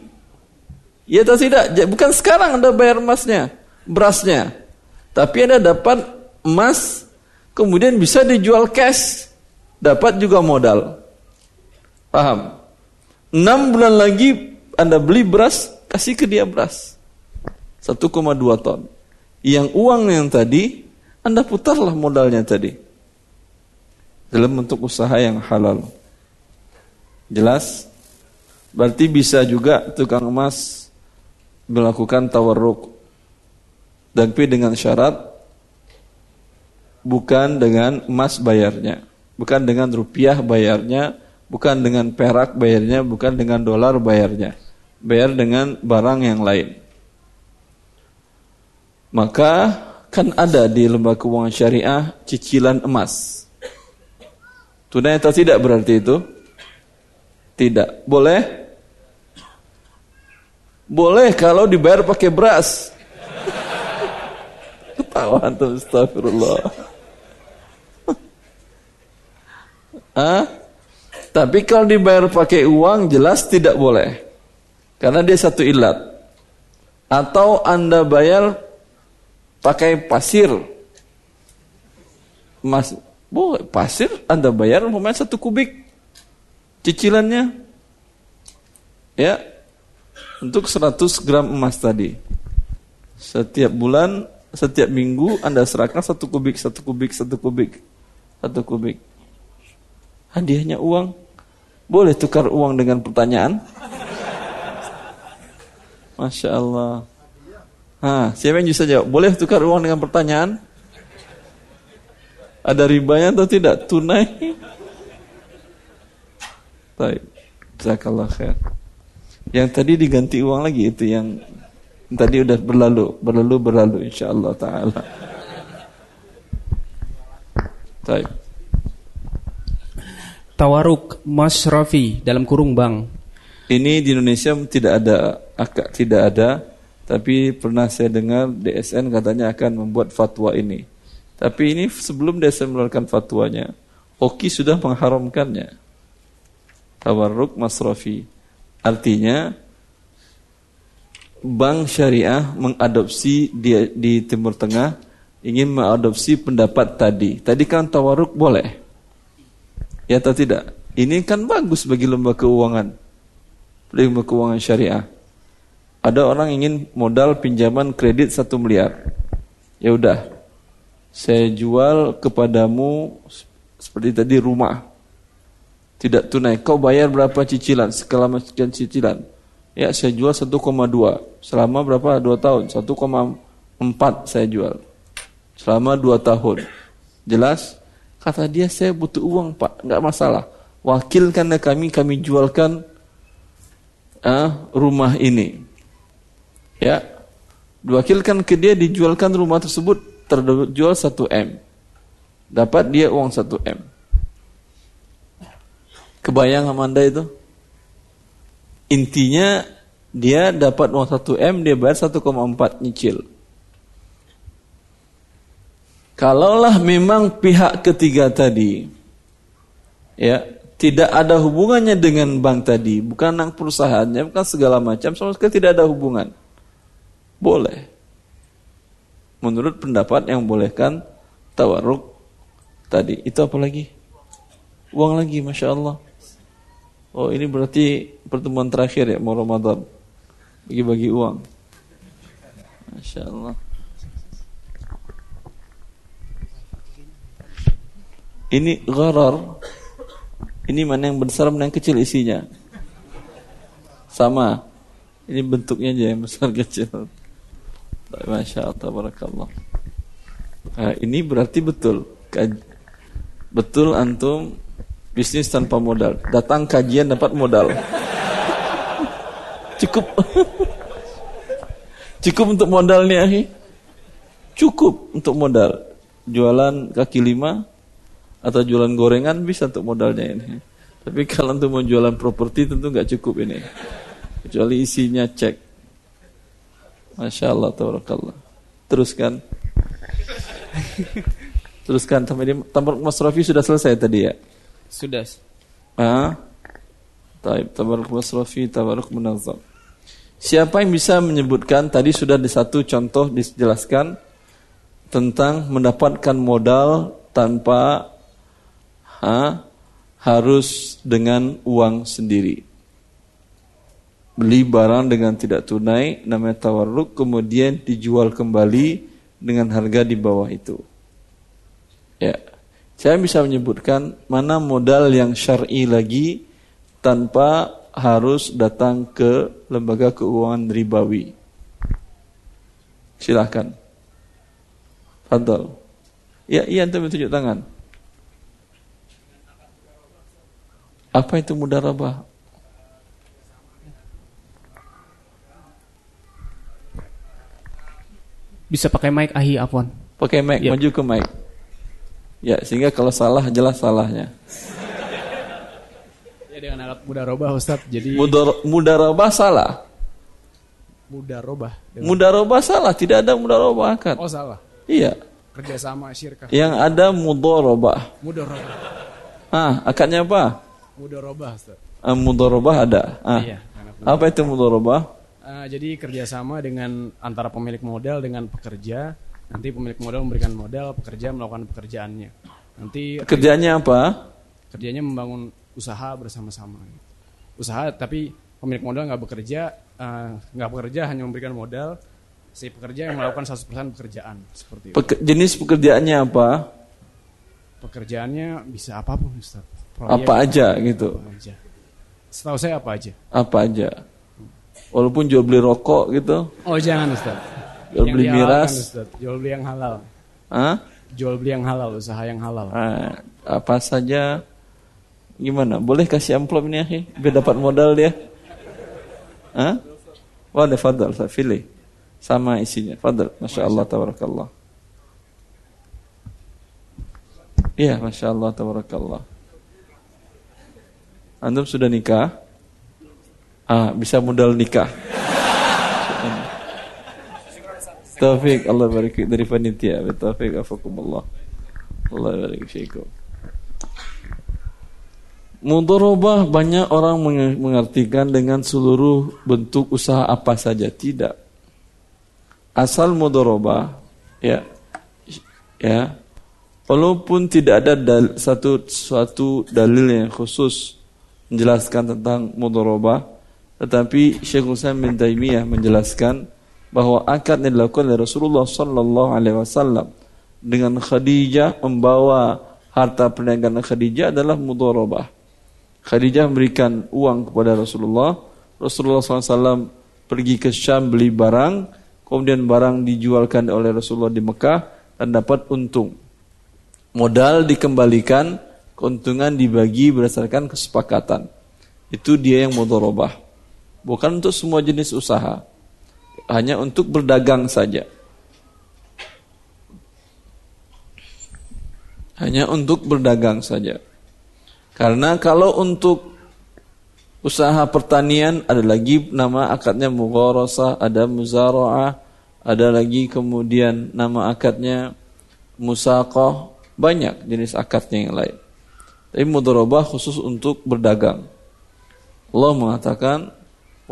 Ya atau tidak? Bukan sekarang Anda bayar emasnya, berasnya. Tapi Anda dapat emas, kemudian bisa dijual cash, dapat juga modal. Paham? Enam bulan lagi Anda beli beras, kasih ke dia beras. 1,2 ton. Yang uang yang tadi, Anda putarlah modalnya tadi dalam bentuk usaha yang halal. Jelas? Berarti bisa juga tukang emas melakukan tawarruk. Tapi dengan syarat bukan dengan emas bayarnya, bukan dengan rupiah bayarnya, bukan dengan perak bayarnya, bukan dengan dolar bayarnya. Bayar dengan barang yang lain. Maka kan ada di lembaga keuangan syariah cicilan emas. Tunai atau tidak berarti itu? Tidak. Boleh? Boleh kalau dibayar pakai beras. *laughs* Ketawa antum astagfirullah. *laughs* Hah? Tapi kalau dibayar pakai uang jelas tidak boleh. Karena dia satu ilat. Atau Anda bayar pakai pasir. Mas, Bu, pasir Anda bayar umpamanya satu kubik cicilannya. Ya. Untuk 100 gram emas tadi. Setiap bulan, setiap minggu Anda serahkan satu kubik, satu kubik, satu kubik. Satu kubik. Hadiahnya uang. Boleh tukar uang dengan pertanyaan? Masya Allah. Ha, siapa yang bisa jawab? Boleh tukar uang dengan pertanyaan? Ada ribanya atau tidak? Tunai. *laughs* Baik. Jazakallah khair. Yang tadi diganti uang lagi itu yang tadi udah berlalu, berlalu berlalu insyaallah taala. Baik. Tawaruk masrafi dalam kurung bank. Ini di Indonesia tidak ada, tidak ada, tapi pernah saya dengar DSN katanya akan membuat fatwa ini. Tapi ini sebelum dia mengeluarkan fatwanya, Oki sudah mengharamkannya. Tawarruk masrafi. Artinya bank syariah mengadopsi di, di Timur Tengah ingin mengadopsi pendapat tadi. Tadi kan tawarruk boleh. Ya atau tidak? Ini kan bagus bagi lembaga keuangan. Lembaga keuangan syariah. Ada orang ingin modal pinjaman kredit satu miliar. Ya udah, saya jual kepadamu seperti tadi rumah. Tidak tunai. Kau bayar berapa cicilan? Selama sekian cicilan. Ya saya jual 1,2 selama berapa? Dua tahun. 1,4 saya jual. Selama dua tahun. Jelas? Kata dia saya butuh uang pak. Nggak masalah. Wakilkan kami kami jualkan uh, rumah ini ya diwakilkan ke dia dijualkan rumah tersebut terjual 1 M. Dapat dia uang 1 M. Kebayang Amanda itu? Intinya dia dapat uang 1 M, dia bayar 1,4 nyicil. Kalaulah memang pihak ketiga tadi ya tidak ada hubungannya dengan bank tadi, bukan anak perusahaannya, bukan segala macam, sama sekali tidak ada hubungan. Boleh menurut pendapat yang bolehkan tawarruk tadi. Itu apa lagi? Uang lagi, masya Allah. Oh ini berarti pertemuan terakhir ya mau Ramadan bagi-bagi uang. Masya Allah. Ini gharar. Ini mana yang besar mana yang kecil isinya. Sama. Ini bentuknya aja yang besar *laughs* kecil. Masya Allah. Nah, ini berarti betul. Betul antum bisnis tanpa modal. Datang kajian dapat modal. *laughs* Cukup. *laughs* Cukup untuk modalnya, Cukup untuk modal. Jualan kaki lima atau jualan gorengan bisa untuk modalnya ini. Tapi kalau untuk mau jualan properti tentu nggak cukup ini. Kecuali isinya cek. Masya Allah, Tabarakallah. Teruskan. Teruskan tabarruk masrafi sudah selesai tadi ya? Sudah. Ah. Taib tabarruk masrafi, tabarruk munazzam. Siapa yang bisa menyebutkan tadi sudah di satu contoh dijelaskan tentang mendapatkan modal tanpa ha, harus dengan uang sendiri. Beli barang dengan tidak tunai namanya tawarruk kemudian dijual kembali dengan harga di bawah itu. Ya. Saya bisa menyebutkan mana modal yang syar'i lagi tanpa harus datang ke lembaga keuangan ribawi. Silahkan. Fadal. Ya, iya antum tunjuk tangan. Apa itu mudarabah? Bisa pakai mic ahi afwan. Pakai mic, ya. maju ke mic. Ya, sehingga kalau salah jelas salahnya dengan alat mudarobah Ustaz. Jadi Mudar, mudarobah salah. Mudarobah. Dengan... Mudarobah salah, tidak ada mudarobah akad. Oh salah. Iya. Kerjasama syirkah. Yang ada mudorobah. Mudorobah. Ah, akadnya apa? Mudorobah Ustaz. Ah, mudorobah ada. Ah. Iya. Apa itu mudorobah? Uh, jadi kerjasama dengan antara pemilik modal dengan pekerja. Nanti pemilik modal memberikan modal, pekerja melakukan pekerjaannya. Nanti kerjanya apa? Kerjanya membangun usaha bersama-sama. Usaha tapi pemilik modal nggak bekerja, eh, nggak uh, bekerja hanya memberikan modal, si pekerja yang melakukan 100% pekerjaan seperti itu. Peke, jenis pekerjaannya apa? Pekerjaannya bisa apa pun, Ustaz. Proyek, apa aja gitu. Apa aja. Setahu saya apa aja? Apa aja. Walaupun jual beli rokok gitu. Oh, jangan, Ustaz. Jual beli miras. Ustaz. Jual beli yang halal. Hah? Jual beli yang halal, usaha yang halal. Ah, apa saja Gimana? Boleh kasih amplop ini ya? Biar dapat modal dia. Hah? Boleh, fadal. Saya pilih. Sama isinya. Fadal. Masya Allah, tabarakallah. Iya, Masya Allah, tabarakallah. Antum sudah nikah? Ah, bisa modal nikah. Taufik Allah barik dari panitia. Taufik afakumullah. Allah barik fiikum. Mudorobah banyak orang mengartikan dengan seluruh bentuk usaha apa saja. Tidak. Asal mudorobah, ya, ya, walaupun tidak ada dal, satu suatu dalil yang khusus menjelaskan tentang mudorobah, tetapi Syekh Utsaimin bin Taimiyah menjelaskan bahwa akad yang dilakukan oleh Rasulullah Sallallahu Alaihi Wasallam dengan Khadijah membawa harta perniagaan Khadijah adalah mudorobah Khadijah memberikan uang kepada Rasulullah. Rasulullah SAW pergi ke Syam beli barang, kemudian barang dijualkan oleh Rasulullah di Mekah dan dapat untung. Modal dikembalikan, keuntungan dibagi berdasarkan kesepakatan. Itu dia yang mudharabah. Bukan untuk semua jenis usaha. Hanya untuk berdagang saja. Hanya untuk berdagang saja. Karena kalau untuk usaha pertanian ada lagi nama akadnya mugharasah, ada muzara'ah, ada lagi kemudian nama akadnya musaqah, banyak jenis akadnya yang lain. Tapi mudharabah khusus untuk berdagang. Allah mengatakan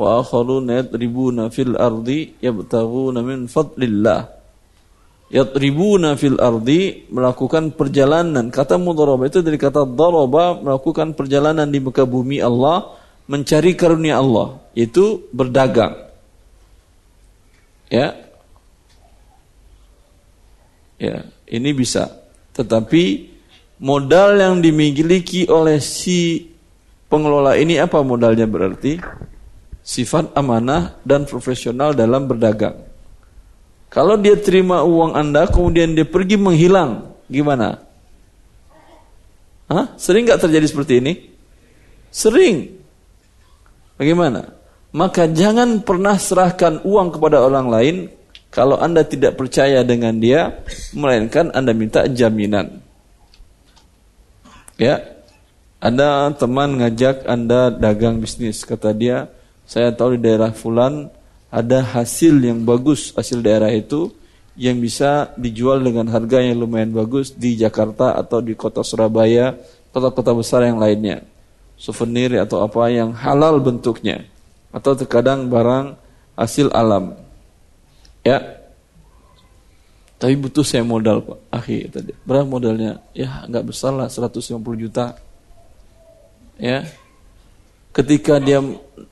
wa akharuna yadribuna fil ardi yabtaghuna min fadlillah. Yatribuna fil ardi melakukan perjalanan. Kata mudharaba itu dari kata daraba melakukan perjalanan di muka bumi Allah mencari karunia Allah itu berdagang. Ya. Ya ini bisa. Tetapi modal yang dimiliki oleh si pengelola ini apa modalnya berarti sifat amanah dan profesional dalam berdagang kalau dia terima uang Anda, kemudian dia pergi menghilang, gimana? Hah? Sering nggak terjadi seperti ini? Sering. Bagaimana? Maka jangan pernah serahkan uang kepada orang lain kalau Anda tidak percaya dengan dia, melainkan Anda minta jaminan. Ya, ada teman ngajak Anda dagang bisnis, kata dia, saya tahu di daerah Fulan ada hasil yang bagus hasil daerah itu yang bisa dijual dengan harga yang lumayan bagus di Jakarta atau di kota Surabaya, kota-kota besar yang lainnya. Souvenir atau apa yang halal bentuknya. Atau terkadang barang hasil alam. Ya. Tapi butuh saya modal Pak. Akhi tadi. Berapa modalnya? Ya nggak besar lah 150 juta. Ya. Ketika dia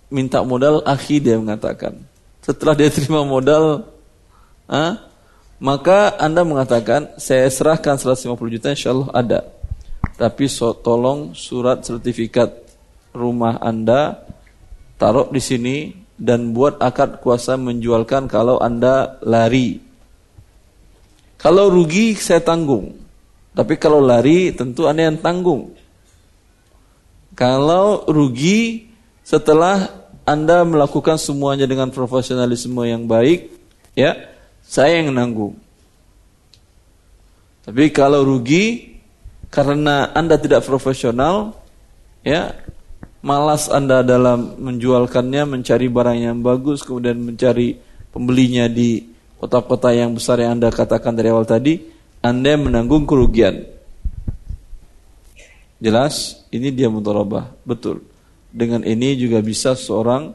minta modal, akhi dia mengatakan. Setelah dia terima modal, ah, maka Anda mengatakan, saya serahkan 150 juta insya Allah ada. Tapi so, tolong surat sertifikat rumah Anda taruh di sini dan buat akad kuasa menjualkan kalau Anda lari. Kalau rugi saya tanggung. Tapi kalau lari tentu Anda yang tanggung. Kalau rugi setelah Anda melakukan semuanya dengan profesionalisme yang baik, ya, saya yang nanggung. Tapi kalau rugi karena Anda tidak profesional, ya, malas Anda dalam menjualkannya, mencari barang yang bagus, kemudian mencari pembelinya di kota-kota yang besar yang Anda katakan dari awal tadi, Anda menanggung kerugian. Jelas, ini dia mudharabah, betul. Dengan ini juga bisa seorang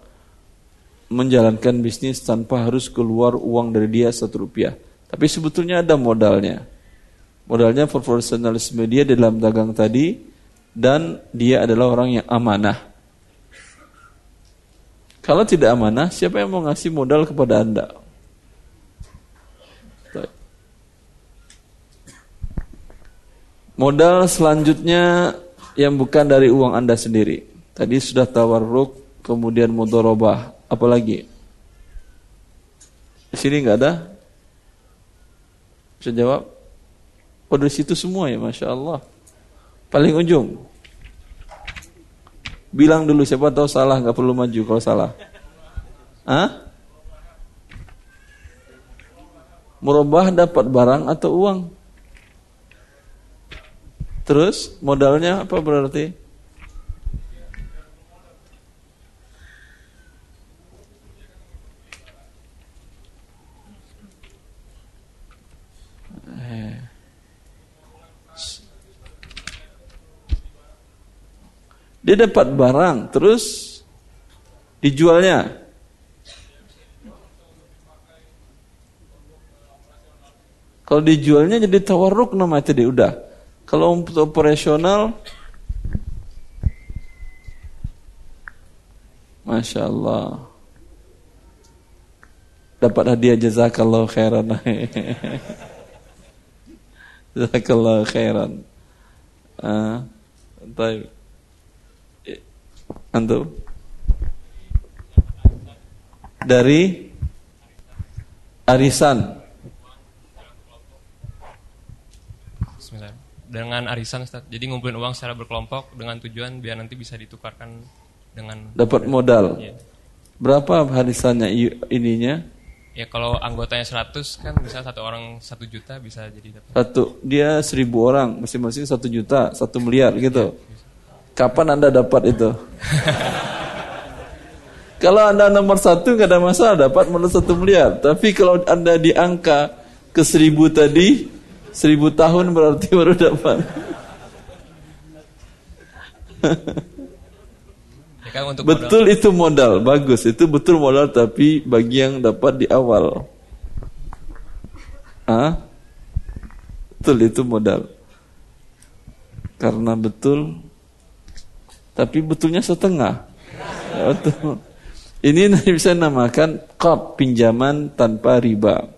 menjalankan bisnis tanpa harus keluar uang dari dia satu rupiah. Tapi sebetulnya ada modalnya. Modalnya profesionalisme dia dalam dagang tadi dan dia adalah orang yang amanah. Kalau tidak amanah, siapa yang mau ngasih modal kepada Anda? Modal selanjutnya yang bukan dari uang Anda sendiri. Tadi sudah tawarruk, kemudian mudharabah, Apalagi? Di sini nggak ada? Bisa jawab? Oh dari situ semua ya, masya Allah. Paling ujung. Bilang dulu siapa tahu salah nggak perlu maju kalau salah. Hah? Merubah dapat barang atau uang? Terus modalnya apa berarti? Dia dapat barang, terus dijualnya. Kalau dijualnya jadi tawarruk nama itu dia udah. Kalau untuk operasional Masya Allah Dapat hadiah jazakallah khairan *laughs* Jazakallah khairan ah, Baik Antum? Dari arisan. Dengan arisan Ustaz. Jadi ngumpulin uang secara berkelompok dengan tujuan biar nanti bisa ditukarkan dengan dapat modal. Ya. Berapa arisannya ininya? Ya kalau anggotanya 100 kan bisa satu orang satu juta bisa jadi dapat. Satu dia seribu orang masing-masing satu juta satu miliar gitu. Ya, Kapan Anda dapat itu? kalau Anda nomor satu nggak ada masalah dapat modal satu miliar. Tapi kalau Anda di angka ke seribu tadi, seribu tahun berarti *laughs* baru dapat. ya kan, untuk betul modal. itu modal, bagus. Itu betul modal tapi bagi yang dapat di awal. Ah? Betul itu modal. Karena betul tapi betulnya setengah. Ya. Ini bisa namakan qab pinjaman tanpa riba.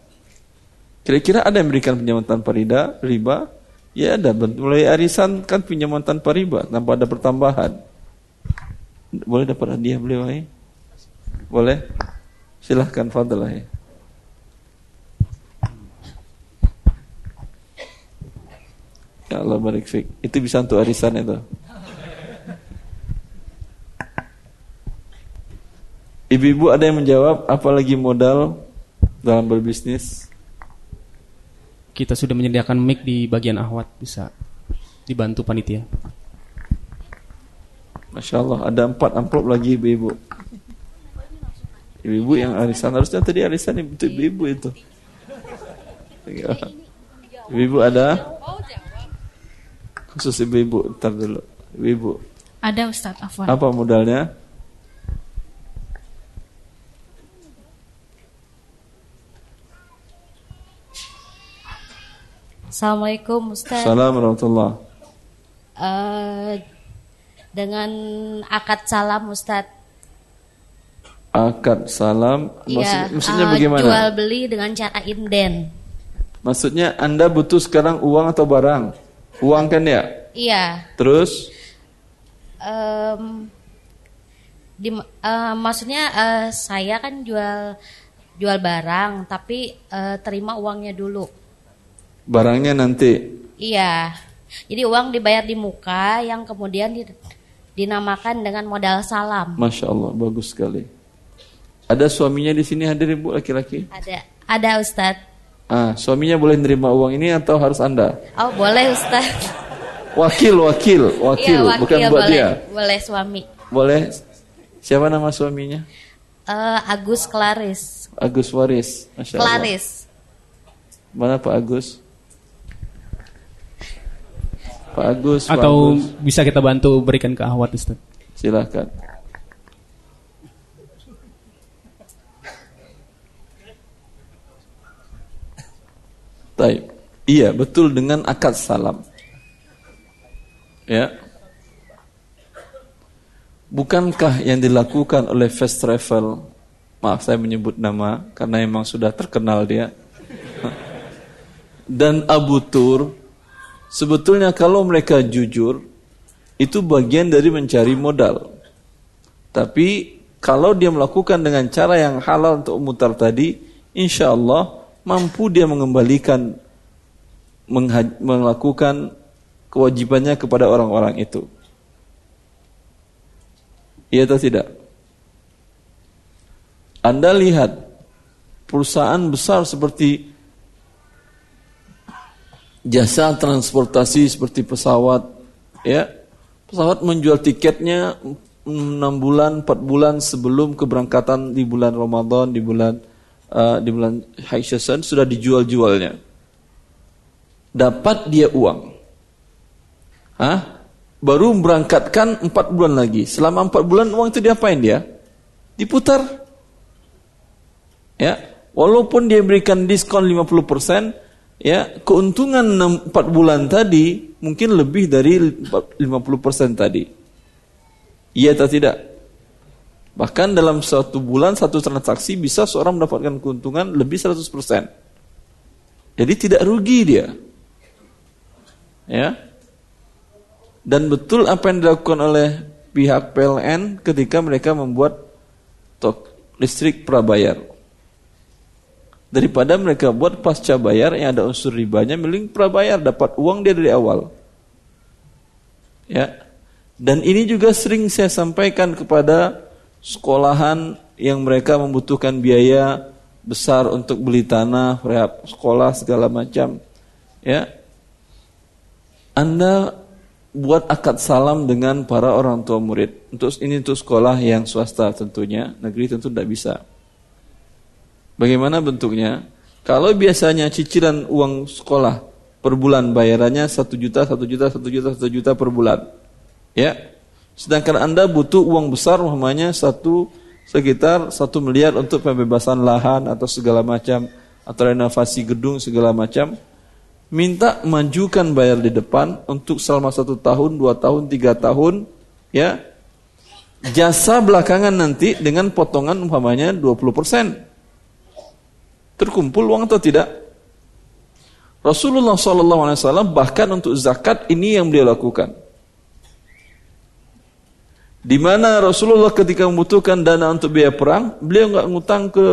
Kira-kira ada yang berikan pinjaman tanpa riba? Riba? Ya ada. Mulai arisan kan pinjaman tanpa riba, tanpa ada pertambahan. Boleh dapat hadiah beliau ya? Boleh? Silahkan fadlah ya. Ya Allah barik fik. Itu bisa untuk arisan itu. Ibu-ibu ada yang menjawab apalagi modal dalam berbisnis? Kita sudah menyediakan mic di bagian ahwat bisa dibantu panitia. Masya Allah ada empat amplop lagi ibu-ibu. Ibu-ibu yang arisan harusnya tadi arisan ibu ibu itu. Ibu ada? Khusus ibu-ibu, ntar dulu. Ibu, Ada Ustadz Afwan. apa modalnya? Assalamualaikum Ustaz. Assalamualaikum warahmatullah. Eh, dengan akad salam Ustaz. Akad salam, maksud, Iya, maksudnya eh, bagaimana? Jual beli dengan cara inden. Maksudnya Anda butuh sekarang uang atau barang? Uang kan ya? Iya. Terus em, di, eh, maksudnya eh, saya kan jual jual barang, tapi eh, terima uangnya dulu. Barangnya nanti. Iya. Jadi uang dibayar di muka, yang kemudian di- dinamakan dengan modal salam. Masya Allah, bagus sekali. Ada suaminya di sini hadir ibu laki-laki? Ada, ada Ustadz. Ah, suaminya boleh nerima uang ini atau harus anda? Oh boleh Ustadz. Wakil, wakil, wakil, Iya, bukan buat boleh, dia. Boleh suami. Boleh. Siapa nama suaminya? Eh, Agus Klaris. Agus Waris. Masya Allah. Klaris. Mana Pak Agus? Pak Agus. Pak Atau Agus. bisa kita bantu berikan ke Ahwat Ustaz. Silakan. Taib. Iya, betul dengan akad salam. Ya. Bukankah yang dilakukan oleh Fast Travel, maaf saya menyebut nama karena memang sudah terkenal dia, *laughs* dan Abu Tur, sebetulnya kalau mereka jujur, itu bagian dari mencari modal. Tapi kalau dia melakukan dengan cara yang halal untuk mutar tadi, insya Allah mampu dia mengembalikan, melakukan kewajibannya kepada orang-orang itu. Iya atau tidak? Anda lihat perusahaan besar seperti jasa transportasi seperti pesawat, ya pesawat menjual tiketnya 6 bulan, 4 bulan sebelum keberangkatan di bulan Ramadan, di bulan uh, di bulan season sudah dijual-jualnya. Dapat dia uang. Hah? Baru berangkatkan 4 bulan lagi. Selama 4 bulan uang itu diapain dia? Diputar. Ya, walaupun dia berikan diskon 50%, ya, keuntungan 4 bulan tadi mungkin lebih dari 50% tadi. Iya atau tidak? Bahkan dalam satu bulan satu transaksi bisa seorang mendapatkan keuntungan lebih 100%. Jadi tidak rugi dia. Ya. Dan betul apa yang dilakukan oleh pihak PLN ketika mereka membuat tok listrik prabayar. Daripada mereka buat pasca bayar yang ada unsur ribanya, mending prabayar dapat uang dia dari awal. Ya. Dan ini juga sering saya sampaikan kepada sekolahan yang mereka membutuhkan biaya besar untuk beli tanah, rehab sekolah segala macam. Ya. Anda buat akad salam dengan para orang tua murid. Untuk ini untuk sekolah yang swasta tentunya, negeri tentu tidak bisa. Bagaimana bentuknya? Kalau biasanya cicilan uang sekolah per bulan bayarannya satu juta, satu juta, satu juta, satu juta per bulan. Ya. Sedangkan Anda butuh uang besar umpamanya satu sekitar satu miliar untuk pembebasan lahan atau segala macam atau renovasi gedung segala macam. Minta majukan bayar di depan untuk selama satu tahun, dua tahun, tiga tahun, ya. Jasa belakangan nanti dengan potongan umpamanya 20%. Terkumpul uang atau tidak? Rasulullah SAW bahkan untuk zakat ini yang beliau lakukan. Di mana Rasulullah ketika membutuhkan dana untuk biaya perang, beliau nggak ngutang ke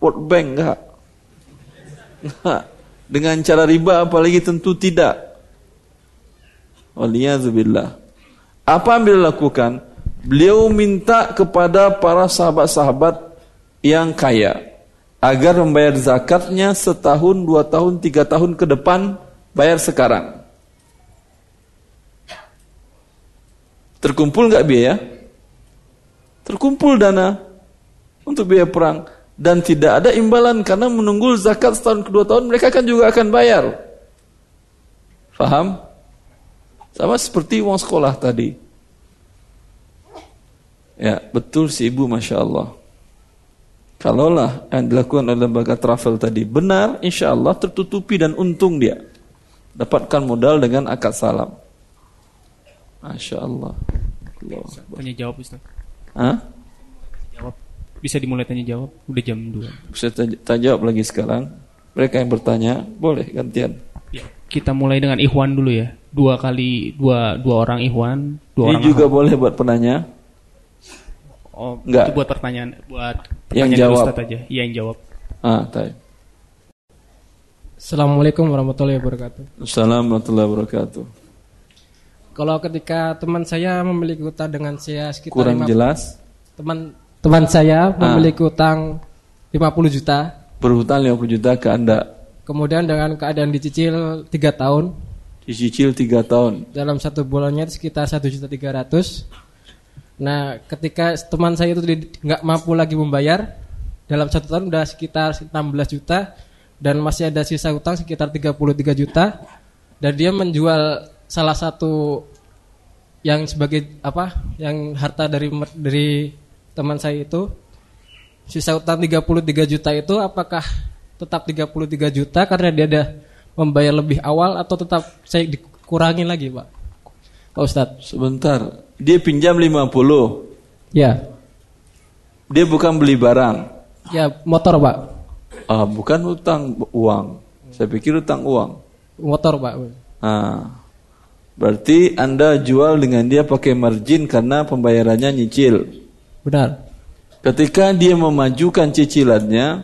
World Bank nggak. Dengan cara riba apalagi tentu tidak. Waliyazubillah. Apa yang beliau lakukan? Beliau minta kepada para sahabat-sahabat yang kaya agar membayar zakatnya setahun, dua tahun, tiga tahun ke depan, bayar sekarang. Terkumpul nggak biaya? Terkumpul dana untuk biaya perang dan tidak ada imbalan karena menunggu zakat setahun kedua tahun mereka kan juga akan bayar. Faham? Sama seperti uang sekolah tadi. Ya, betul si ibu Masya Allah. Kalaulah yang dilakukan oleh lembaga travel tadi benar, insya Allah tertutupi dan untung dia. Dapatkan modal dengan akad salam. Masya Allah. Allah. Tanya jawab Ustaz. Hah? Jawab. Bisa dimulai tanya jawab. Udah jam 2. Bisa tanya, tanya jawab lagi sekarang. Mereka yang bertanya, boleh gantian. Ya, kita mulai dengan Ikhwan dulu ya. Dua kali dua dua orang Ikhwan, dua Ini orang juga Ahmad. boleh buat penanya. Oh, Enggak. itu buat pertanyaan buat Yang pertanyaan jawab. Ustaz aja. Iya yang jawab. Ah, tay. Assalamualaikum warahmatullahi wabarakatuh. Assalamualaikum warahmatullahi wabarakatuh. Kalau ketika teman saya memiliki utang dengan saya sekitar Kurang lima- jelas. teman teman saya Ah. memiliki utang 50 juta, Berhutang 50 juta ke Anda. kemudian dengan keadaan dicicil 3 tahun, Dicicil 3 tahun. dalam satu bulannya sekitar 1 juta 300. Nah, ketika teman saya itu nggak mampu lagi membayar, dalam satu tahun udah sekitar 16 juta dan masih ada sisa utang sekitar 33 juta dan dia menjual salah satu yang sebagai apa yang harta dari dari teman saya itu sisa utang 33 juta itu apakah tetap 33 juta karena dia ada membayar lebih awal atau tetap saya dikurangin lagi Pak Pak Ustadz Sebentar. Dia pinjam 50. ya Dia bukan beli barang. ya motor Pak Ah, bukan utang uang. Saya pikir utang uang. motor Pak Ah. Berarti Anda jual dengan dia pakai margin karena pembayarannya nyicil. benar Ketika dia memajukan cicilannya,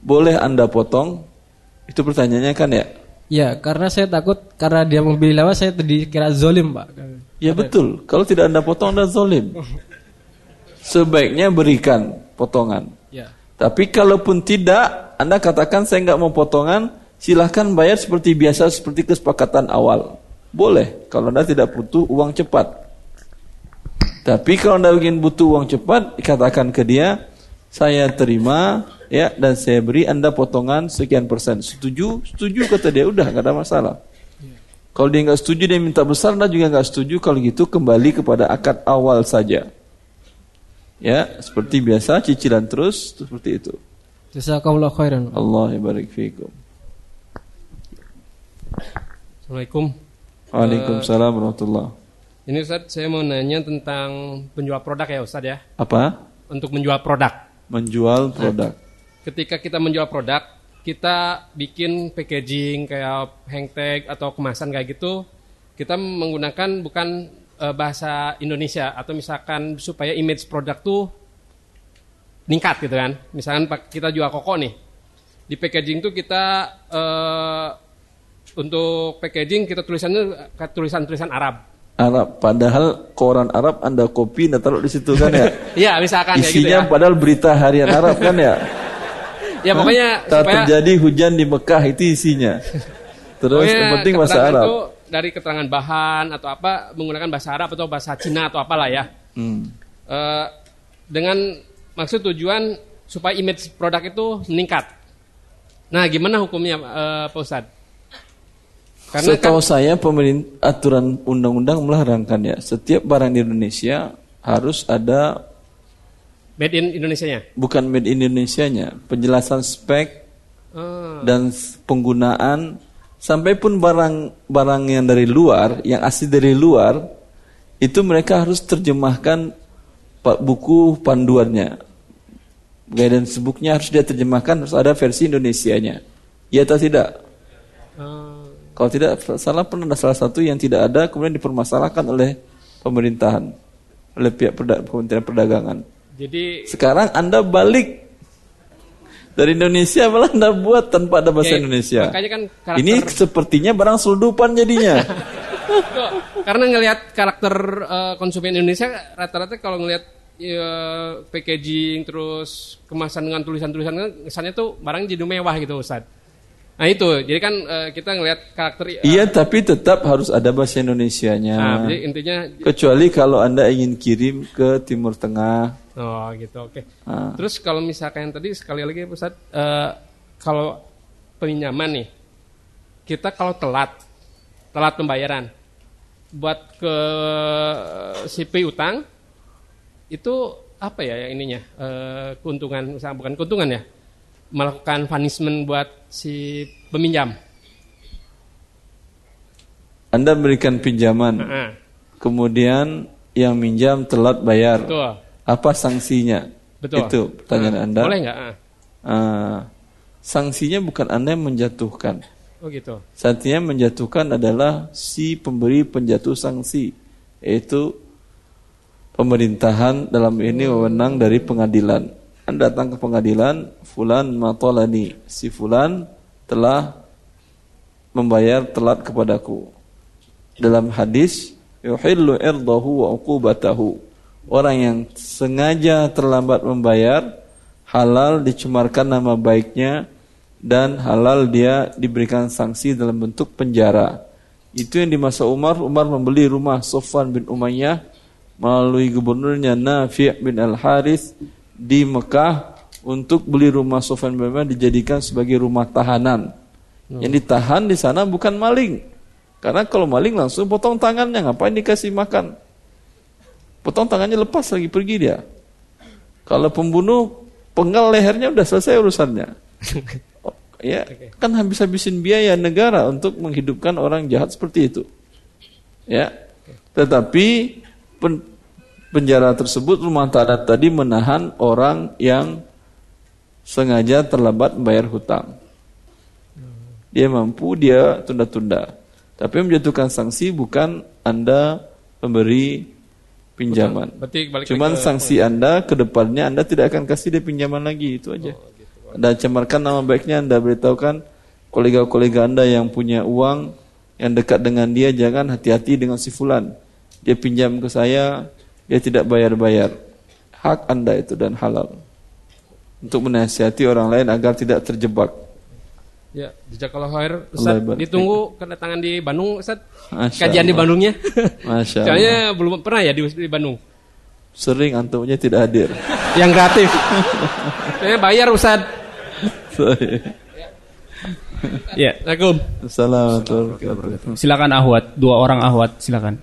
boleh Anda potong? Itu pertanyaannya kan ya? Ya karena saya takut karena dia membeli lewat saya dikira zolim Pak Ya betul. Kalau tidak Anda potong, Anda zolim. Sebaiknya berikan potongan. ya Tapi kalaupun tidak, Anda katakan saya nggak mau potongan, silahkan bayar seperti biasa, seperti kesepakatan awal. Boleh, kalau Anda tidak butuh uang cepat. Tapi kalau Anda ingin butuh uang cepat, katakan ke dia, saya terima, ya, dan saya beri Anda potongan sekian persen. Setuju? Setuju kata dia, udah nggak ada masalah. Kalau dia nggak setuju, dia minta besar, Anda juga nggak setuju. Kalau gitu kembali kepada akad awal saja. Ya, seperti biasa cicilan terus seperti itu. Jazakallah khairan. Allah barik fikum. Assalamualaikum. Waalaikumsalam warahmatullah. Ini Ustaz, saya mau nanya tentang penjual produk ya Ustaz ya. Apa? Untuk menjual produk. Menjual produk. Ketika kita menjual produk, kita bikin packaging kayak hang tag atau kemasan kayak gitu, kita menggunakan bukan eh, bahasa Indonesia atau misalkan supaya image produk tuh meningkat gitu kan. Misalkan kita jual koko nih. Di packaging tuh kita eh, untuk packaging kita tulisannya kayak tulisan-tulisan Arab. Arab. Padahal koran Arab Anda kopi Anda taruh di situ kan ya. *laughs* Iya, misalkan kayak gitu Isinya ya. padahal berita harian Arab kan ya. *laughs* Ya pokoknya Tak supaya terjadi hujan di Mekah itu isinya. Terus pokoknya yang penting bahasa Arab. tuh dari keterangan bahan atau apa menggunakan bahasa Arab atau bahasa Cina atau apalah ya. Hmm. Eh, dengan maksud tujuan supaya image produk itu meningkat. Nah, gimana hukumnya eh, Pak Ustadz? Karena Setahu kan, saya pemerintah aturan undang-undang melarangkan ya. Setiap barang di Indonesia harus ada made in Indonesia-nya. bukan made in Indonesia-nya, penjelasan spek Oh, dan penggunaan sampai pun barang-barang yang dari luar, yang asli dari luar, itu mereka harus terjemahkan buku panduannya. Guidance booknya harus dia terjemahkan, harus ada versi Indonesianya. Ya atau tidak? oh. Kalau tidak salah pernah ada salah satu yang tidak ada kemudian dipermasalahkan oleh pemerintahan, oleh pihak perda- Kementerian Perdagangan. Jadi Sekarang Anda balik dari Indonesia malah Anda buat tanpa ada bahasa Oke, Indonesia. makanya kan karakter- Ini sepertinya barang selundupan jadinya. *laughs* Karena ngelihat karakter eh, konsumen Indonesia rata-rata kalau ngelihat eh, packaging terus kemasan dengan tulisan-tulisan kesannya tuh barang jadi mewah gitu Ustaz. Nah itu, jadi kan eh, kita ngelihat karakter eh, iya, tapi tetap harus ada bahasa Indonesianya. Nah, jadi intinya Kecuali kalau Anda ingin kirim ke Timur Tengah, Oh gitu, oke. Ah. Terus kalau misalkan yang tadi sekali lagi Ustaz, eh, kalau peminjaman nih, kita kalau telat, telat pembayaran, buat ke si piutang itu apa ya yang ininya eh, keuntungan, misalnya bukan keuntungan ya, melakukan punishment buat si peminjam. Anda berikan pinjaman, Heeh. kemudian yang minjam telat bayar. Betul. Apa sanksinya? Betul. Itu pertanyaan Nah, Anda. Boleh nggak? Ah. Ah, sanksinya bukan Anda yang menjatuhkan. Oh gitu. Sanksinya menjatuhkan adalah si pemberi penjatuh sanksi, yaitu pemerintahan dalam ini wewenang dari pengadilan. Anda datang ke pengadilan, fulan matolani, si fulan telah membayar telat kepadaku. Dalam hadis, yuhillu irdahu wa uqubatahu. Orang yang sengaja terlambat membayar, halal dicemarkan nama baiknya dan halal dia diberikan sanksi dalam bentuk penjara. Itu yang di masa Umar, Umar membeli rumah Sofwan bin Umayyah melalui gubernurnya Nafi' bin Al-Harith di Mekah untuk beli rumah Sofwan bin Umayyah dijadikan sebagai rumah tahanan. Yang ditahan di sana bukan maling. Karena kalau maling langsung potong tangannya, ngapain dikasih makan? Potong tangannya lepas lagi pergi dia. Kalau pembunuh penggal lehernya udah selesai urusannya. *laughs* Oh, ya, kan habis-habisin biaya negara untuk menghidupkan orang jahat seperti itu. Ya. Tetapi pen- penjara tersebut rumah tahanan tadi menahan orang yang sengaja terlambat membayar hutang. Dia mampu, dia tunda-tunda. Tapi menjatuhkan sanksi bukan Anda memberi pinjaman. Berarti balik Cuman ke- sanksi Anda ke depannya Anda tidak akan kasih dia pinjaman lagi, itu aja. Anda cemarkan nama baiknya, Anda beritahukan kolega-kolega Anda yang punya uang yang dekat dengan dia jangan hati-hati dengan si fulan. Dia pinjam ke saya, dia tidak bayar-bayar. Hak Anda itu dan halal. Untuk menasihati orang lain agar tidak terjebak. Ya, jazakallahu khair. Allah Ustaz, ditunggu kedatangan di Bandung, Ustaz. Masya Kajian di. Bandungnya. Masya *laughs* Soalnya Allah. belum pernah ya di, di Bandung. Sering antumnya tidak hadir. *laughs* Yang gratis. Saya *laughs* bayar, Ustaz. Ya, Assalamualaikum. Assalamualaikum. Silakan Ahwat, dua orang Ahwat, silakan.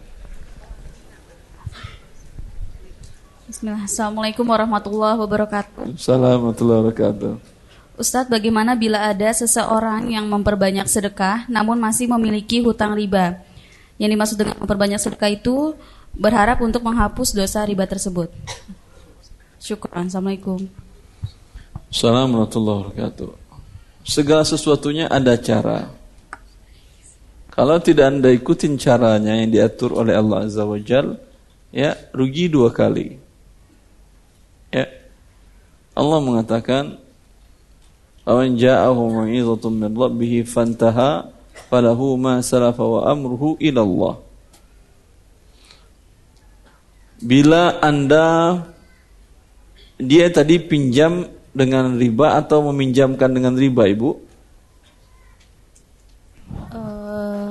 Bismillah. Assalamualaikum warahmatullahi wabarakatuh. Assalamualaikum warahmatullahi wabarakatuh. Ustadz, bagaimana bila ada seseorang yang memperbanyak sedekah namun masih memiliki hutang riba? Yang dimaksud dengan memperbanyak sedekah itu berharap untuk menghapus dosa riba tersebut. Syukran. Assalamualaikum. Assalamualaikum warahmatullahi wabarakatuh. Segala sesuatunya ada cara. Kalau tidak anda ikutin caranya yang diatur oleh Allah Azza wa Jal, ya rugi dua kali. Ya. Allah mengatakan, "Awan ja'ahu mau'izatun min rabbih fantaha falahu ma salafa wa amruhu ila Allah." Bila Anda dia tadi pinjam dengan riba atau meminjamkan dengan riba, Ibu? Eh,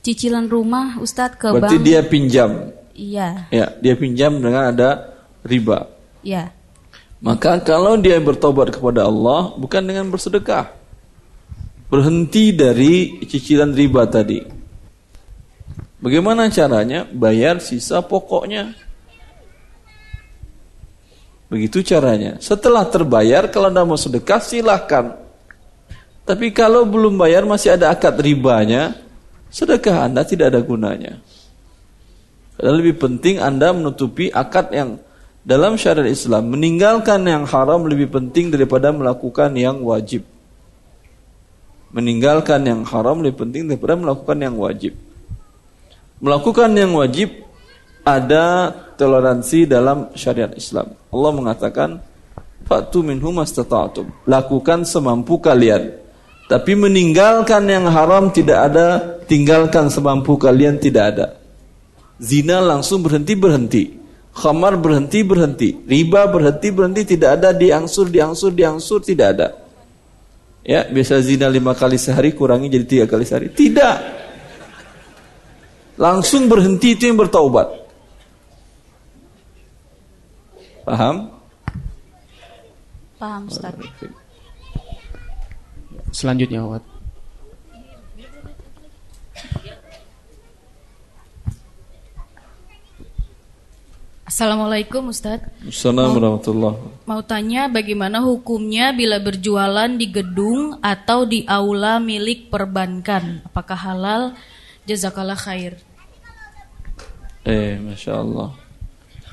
cicilan rumah Ustadz ke Berarti bank. dia pinjam. Iya, Ya, dia pinjam dengan ada riba. iya. Maka kalau dia bertobat kepada Allah bukan dengan bersedekah. Berhenti dari cicilan riba tadi. Bagaimana caranya? Bayar sisa pokoknya. Begitu caranya. Setelah terbayar, kalau Anda mau sedekah, silahkan. Tapi kalau belum bayar, masih ada akad ribanya, sedekah Anda tidak ada gunanya. Karena lebih penting Anda menutupi akad yang dalam syariat Islam meninggalkan yang haram lebih penting daripada melakukan yang wajib. Meninggalkan yang haram lebih penting daripada melakukan yang wajib. Melakukan yang wajib ada toleransi dalam syariat Islam. Allah mengatakan, "Fatu minhum mastata'tum." Lakukan semampu kalian. Tapi meninggalkan yang haram tidak ada, tinggalkan semampu kalian tidak ada. Zina langsung berhenti berhenti. Khamar berhenti berhenti. Riba berhenti berhenti tidak ada diangsur diangsur diangsur tidak ada. Ya biasa zina lima kali sehari kurangi jadi tiga kali sehari. Tidak. Langsung berhenti itu yang bertaubat. Paham? Paham Ustaz. Selanjutnya Wat. Assalamualaikum Ustadz. Assalamualaikum warahmatullahi Mau tanya bagaimana hukumnya bila berjualan di gedung atau di aula milik perbankan? Apakah halal? Jazakallah khair. Eh, masya Allah.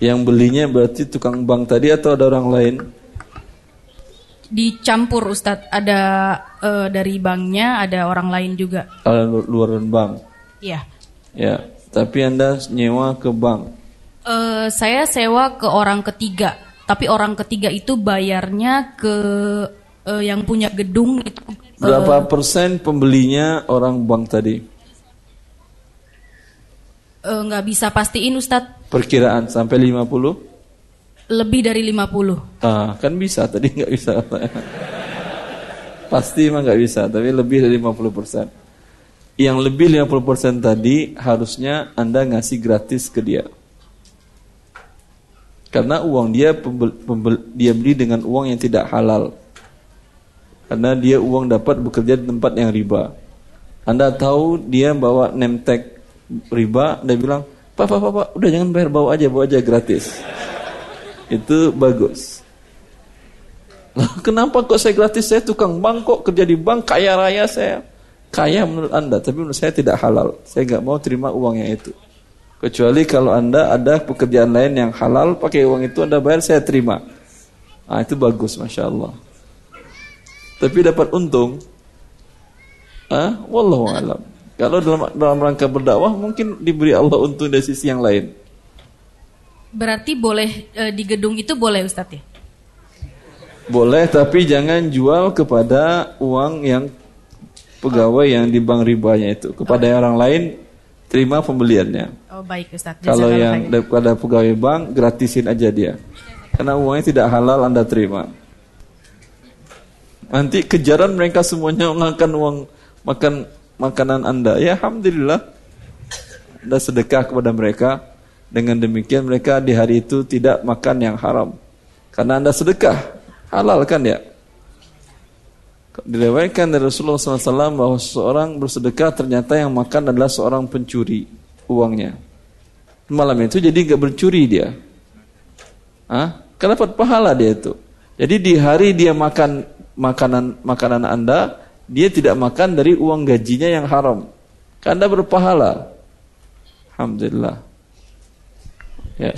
Yang belinya berarti tukang bank tadi atau ada orang lain? Dicampur Ustadz, ada eh, dari banknya, ada orang lain juga. Ada lu- luar bank. Iya. Ya, tapi anda nyewa ke bank. Eh, saya sewa ke orang ketiga, tapi orang ketiga itu bayarnya ke eh, yang punya gedung itu Berapa persen pembelinya orang bank tadi? nggak bisa pastiin Ustadz, Perkiraan sampai 50? lebih dari 50. Ah, kan bisa tadi nggak bisa. Pasti emang nggak bisa, tapi lebih dari 50 persen. Yang lebih 50 persen tadi harusnya anda ngasih gratis ke dia. Karena uang dia pembel- pembel- dia beli dengan uang yang tidak halal. Karena dia uang dapat bekerja di tempat yang riba. Anda tahu dia bawa tag riba, Anda bilang, Pak, Pak, Pak, Pak, udah jangan bayar, bawa aja, bawa aja gratis. Itu bagus. Kenapa kok saya gratis? Saya tukang bank kok, kerja di bank, kaya raya saya. Kaya menurut Anda, tapi menurut saya tidak halal. Saya nggak mau terima uang yang itu. Kecuali kalau Anda ada pekerjaan lain yang halal, pakai uang itu Anda bayar, saya terima. Ah itu bagus, Masya Allah. Tapi dapat untung, ah, wallahu alam. Kalau dalam dalam rangka berdakwah mungkin diberi Allah untung dari sisi yang lain. Berarti boleh eh, di gedung itu boleh Ustadz ya? Boleh, tapi jangan jual kepada uang yang pegawai yang di bank ribanya itu. Kepada orang lain, terima pembeliannya. Oh baik Ustadz. Kalau Jazakallah yang daripada pegawai bank, gratisin aja dia. Karena uangnya tidak halal Anda terima. Nanti kejaran mereka semuanya makan uang makan makanan Anda. Ya alhamdulillah. Anda sedekah kepada mereka. Dengan demikian mereka di hari itu tidak makan yang haram. Karena Anda sedekah. Halal kan ya? Diriwayatkan dari Rasulullah SAW bahwa seorang bersedekah ternyata yang makan adalah seorang pencuri uangnya. Malam itu jadi nggak bercuri dia. Hah? Kan dapat pahala dia itu. Jadi di hari dia makan makanan makanan Anda, dia tidak makan dari uang gajinya yang haram. Kan Anda berpahala. Alhamdulillah. Ya.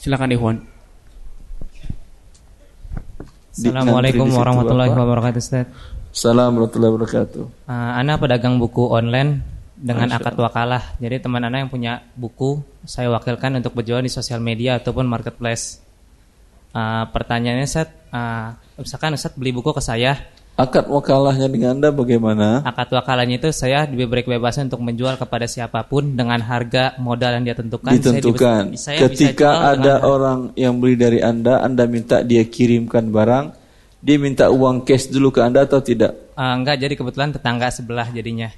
Silakan Ikhwan. Assalamualaikum warahmatullahi wabarakatuh Ustaz. Assalamualaikum warahmatullahi wabarakatuh. Uh, Ana pedagang buku online dengan Masya akad wakalah. Jadi teman Ana yang punya buku, saya wakilkan untuk berjualan di sosial media ataupun marketplace. Uh, pertanyaannya Ustaz, uh, misalkan Ustaz beli buku ke saya, Akad wakalahnya dengan Anda bagaimana? akad wakalahnya itu saya diberi kebebasan untuk menjual kepada siapa pun dengan harga modal yang dia tentukan. Ditentukan. Saya, saya Ketika ada orang yang beli dari Anda, Anda minta dia kirimkan barang, dia minta uang cash dulu ke Anda atau tidak? Uh, enggak, jadi kebetulan tetangga sebelah jadinya.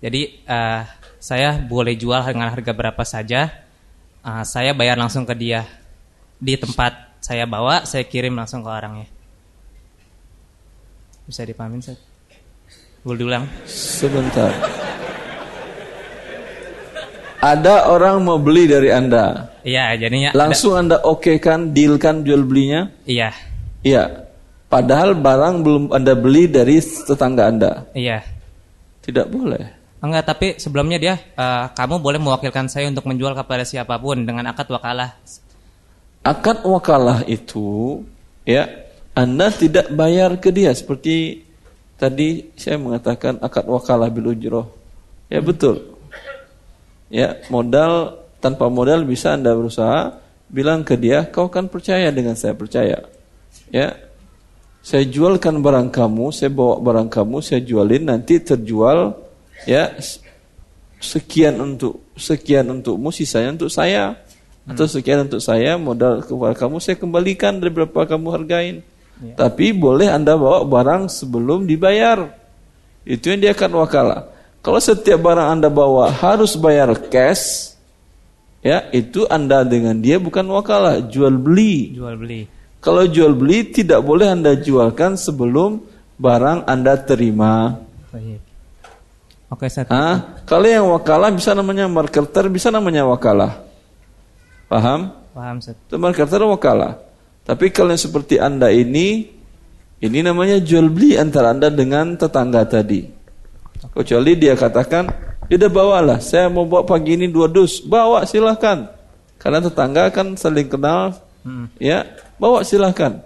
Jadi uh, saya boleh jual dengan harga berapa saja. Uh, saya bayar langsung ke dia di tempat saya bawa, saya kirim langsung ke orangnya. Bisa dipahamin, Ustaz? Boleh diulang? Sebentar. Ada orang mau beli dari Anda. Iya, jadinya Langsung Anda oke kan, deal kan jual belinya? Iya, Iya. Padahal barang belum Anda beli dari tetangga Anda. iya. Tidak boleh. Enggak, tapi sebelumnya dia, uh, kamu boleh mewakilkan saya untuk menjual kepada siapa pun dengan akad wakalah. Akad wakalah itu ya Anda tidak bayar ke dia seperti tadi saya mengatakan akad wakalah bil ujroh. Ya betul. Ya, modal tanpa modal bisa Anda berusaha bilang ke dia, kau kan percaya dengan saya percaya. Ya. Saya jualkan barang kamu, saya bawa barang kamu, saya jualin nanti terjual ya sekian untuk sekian untukmu, sisanya untuk saya atau sekian untuk saya modal kepada kamu saya kembalikan dari berapa kamu hargain. Tapi boleh Anda bawa barang sebelum dibayar. Itu yang dia akan wakalah. Kalau setiap barang Anda bawa harus bayar cash, ya itu Anda dengan dia bukan wakalah, jual beli. Jual beli. Kalau jual beli tidak boleh Anda jualkan sebelum barang Anda terima. Baik. Oke, Ustaz. Ah, kalau yang wakalah bisa namanya marketer, bisa namanya wakalah. Paham? Paham, Ustaz. Itu marketer wakalah. Tapi kalau yang seperti Anda ini, ini namanya jual beli antara Anda dengan tetangga tadi. Kecuali dia katakan, ya udah bawalah, saya mau bawa pagi ini dua dus, bawa silahkan. Karena tetangga kan saling kenal, Hmm. ya bawa silahkan.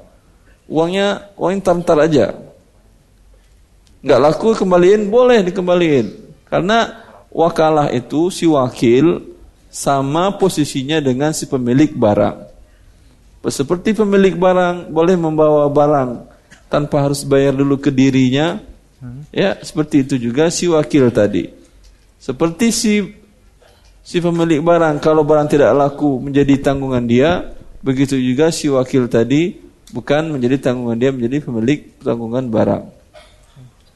Uangnya, uangnya ntar-ntar aja. Nggak laku kembaliin, boleh dikembaliin. Karena wakalah itu si wakil sama posisinya dengan si pemilik barang. Seperti pemilik barang boleh membawa barang tanpa harus bayar dulu ke dirinya. Ya, seperti itu juga si wakil tadi. Seperti si si pemilik barang kalau barang tidak laku menjadi tanggungan dia, begitu juga si wakil tadi bukan menjadi tanggungan dia menjadi pemilik tanggungan barang.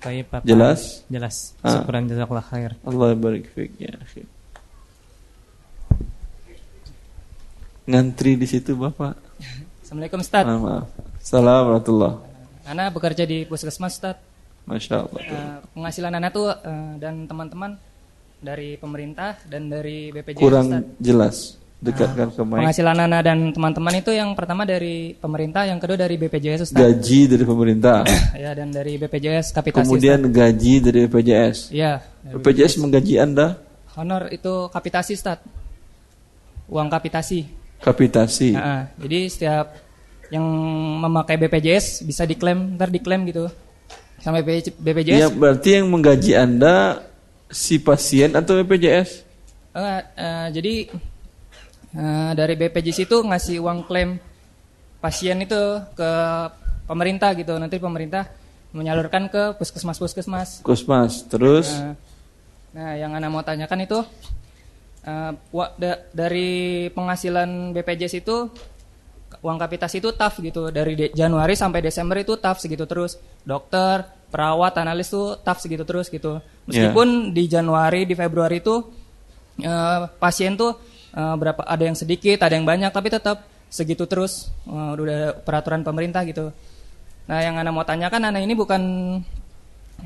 Baik, Pak. Jelas? Jelas. Ah. Syukuran jazakallah khair. Allah barik fiik ya. Ngantri di situ Bapak. Assalamualaikum Ustaz. Ah, maaf. Assalamualaikum warahmatullahi Ana bekerja di puskesmas Ustaz. Masya Allah. Eh, penghasilan Ana tuh eh, dan teman-teman dari pemerintah dan dari BPJS Kurang Ustaz. jelas. Dekatkan ke mic. Penghasilan Ana dan teman-teman itu yang pertama dari pemerintah, yang kedua dari BPJS Ustaz. Gaji dari pemerintah. *coughs* ya dan dari BPJS kapitasi. Kemudian gaji dari BPJS. Iya. BPJS menggaji Anda Ustaz. honor itu kapitasi Ustaz. Uang kapitasi. Kapitasi. Nah, jadi setiap yang memakai BPJS bisa diklaim, ntar diklaim gitu. Sampai BPJS. Ya, berarti yang menggaji Anda si pasien atau BPJS? Eh, eh, jadi eh, dari BPJS itu ngasih uang klaim pasien itu ke pemerintah gitu. Nanti pemerintah menyalurkan ke puskesmas-puskesmas. Kusmas. Terus Eh, nah, yang Anda mau tanyakan itu eh, wa- da- dari penghasilan BPJS itu uang kapitasi itu tough gitu dari de- Januari sampai Desember itu tough segitu terus. Dokter, perawat, analis tuh tough segitu terus gitu. Meskipun di Januari, di Februari itu eh, pasien tuh eh, berapa ada yang sedikit, ada yang banyak tapi tetap segitu terus. Eh, udah ada peraturan pemerintah gitu. Nah, yang Anda mau tanyakan Anda ini bukan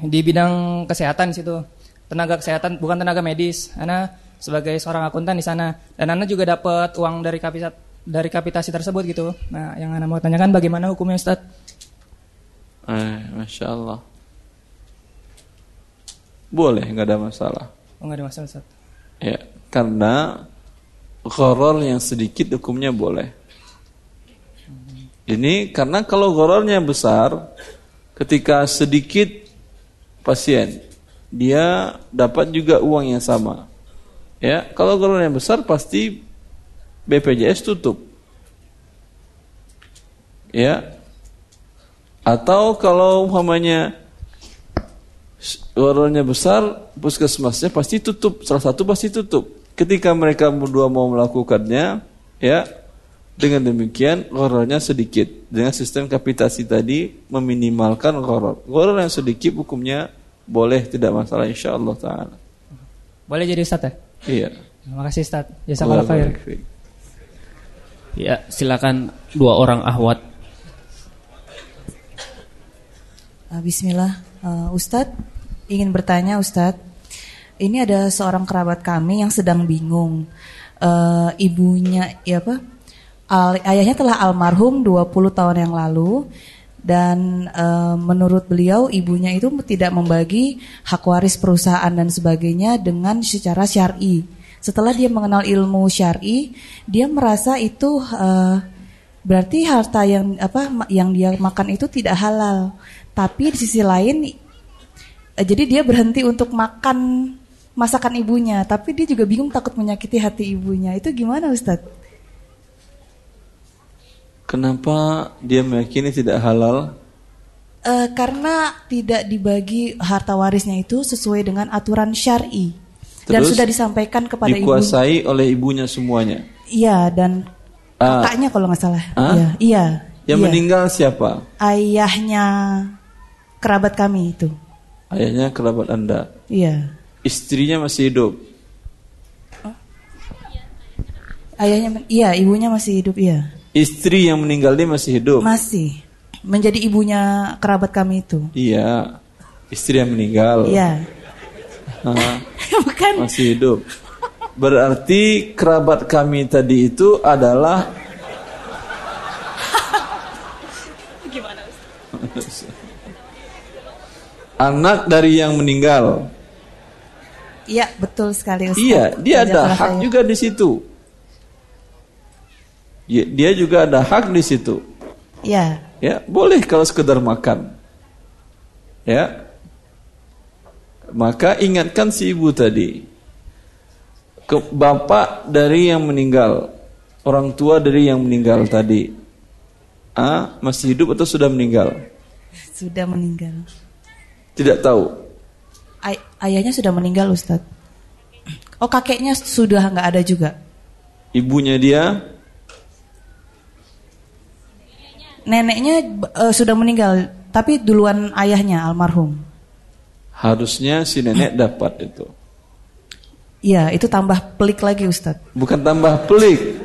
di bidang kesehatan situ. Tenaga kesehatan bukan tenaga medis. Anda sebagai seorang akuntan di sana dan Anda juga dapat uang dari kapitasi dari kapitasi tersebut gitu. Nah, yang Anda mau tanyakan bagaimana hukumnya Ustaz? eh, Masya Allah. Boleh, nggak ada masalah. Oh, enggak ada masalah Ustaz. Ya, karena gharar yang sedikit hukumnya boleh. Ini karena kalau ghararnya besar, ketika sedikit pasien, dia dapat juga uang yang sama. Ya, kalau ghararnya besar pasti BPJS tutup. Ya. Atau kalau umpamanya Warnanya besar, puskesmasnya pasti tutup. Salah satu pasti tutup. Ketika mereka berdua mau melakukannya, ya dengan demikian gorornya sedikit. Dengan sistem kapitasi tadi meminimalkan goror. Goror yang sedikit hukumnya boleh tidak masalah insya Allah taala. Boleh jadi Ustaz ya? Iya. Terima kasih Ustaz. Allah khair. Ya, silakan dua orang ahwat. Uh, Bismillah, Uh, Ustadz ingin bertanya Ustadz, ini ada seorang kerabat kami yang sedang bingung. Uh, ibunya, ya apa? Al- ayahnya telah almarhum 20 tahun yang lalu dan uh, menurut beliau ibunya itu tidak membagi hak waris perusahaan dan sebagainya dengan secara syar'i. Setelah dia mengenal ilmu syar'i, dia merasa itu uh, berarti harta yang apa yang dia makan itu tidak halal. Tapi di sisi lain eh, jadi dia berhenti untuk makan masakan ibunya, tapi dia juga bingung takut menyakiti hati ibunya. Itu gimana Ustadz? Kenapa dia meyakini tidak halal? Eh, karena tidak dibagi harta warisnya itu sesuai dengan aturan syar'i dan sudah disampaikan kepada ibu. Dikuasai oleh ibunya semuanya. Iya dan Ah. kakaknya kalau nggak salah. Ah? Iya, iya. Yang iya. meninggal siapa? Ayahnya kerabat kami itu. Ayahnya kerabat Anda. Iya. Istrinya masih hidup. Ayahnya, iya, ibunya masih hidup, iya. Istri yang meninggal ini masih hidup. Masih menjadi ibunya kerabat kami itu. Iya. Istri yang meninggal. Iya. *laughs* Bukan. masih hidup. Berarti kerabat kami tadi itu adalah *laughs* *laughs* anak dari yang meninggal. Iya, betul sekali Ustaz. Iya, dia ada hak khair. juga di situ. Ya, Dia juga ada hak di situ. Iya. Ya, boleh kalau sekedar makan. Ya. Maka ingatkan si ibu tadi. Ke bapak dari yang meninggal, orang tua dari yang meninggal tadi. Ah, masih hidup atau sudah meninggal? Sudah meninggal. Tidak tahu. Ay- ayahnya sudah meninggal Ustaz. Oh, kakeknya sudah nggak ada juga. Ibunya dia Neneknya eh, sudah meninggal, tapi duluan ayahnya almarhum. harusnya si nenek dapat itu. Iya, itu tambah pelik lagi Ustaz. Bukan tambah pelik.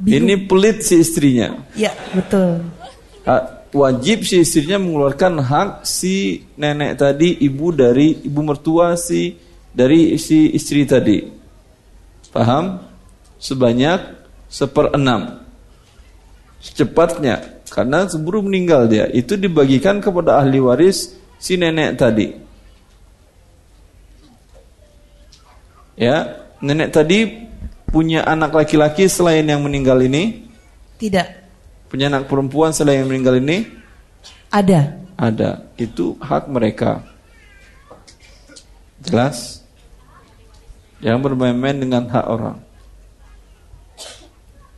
Ini pelit si istrinya. Iya, betul. Ah, Wajib si istrinya mengeluarkan hak si nenek tadi, ibu dari ibu mertua si dari si istri tadi. Paham? Sebanyak seperenam. Secepatnya, karena sebelum meninggal dia, itu dibagikan kepada ahli waris si nenek tadi. Ya, nenek tadi punya anak laki-laki selain yang meninggal ini? Tidak, Punya anak perempuan selain yang meninggal ini? ada. Ada. Itu hak mereka. Jelas? Jangan bermain-main dengan hak orang.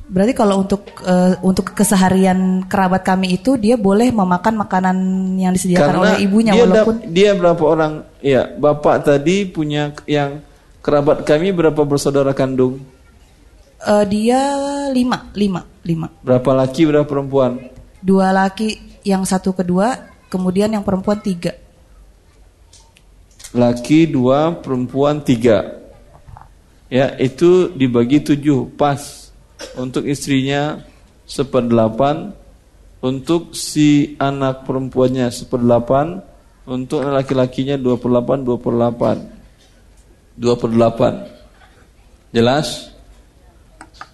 Berarti kalau untuk eh, untuk keseharian kerabat kami itu dia boleh memakan makanan yang disediakan oleh ibunya dia, walaupun dia berapa orang? Ya, bapak tadi punya yang kerabat kami berapa bersaudara kandung? eh, dia lima, lima, lima. Berapa laki, berapa perempuan? Dua laki, yang satu kedua, kemudian yang perempuan tiga. Laki dua, perempuan tiga. Ya, itu dibagi tujuh, pas. Untuk istrinya seperdelapan, untuk si anak perempuannya seperdelapan, untuk laki-lakinya dua per delapan, dua per delapan. Dua per delapan. Jelas?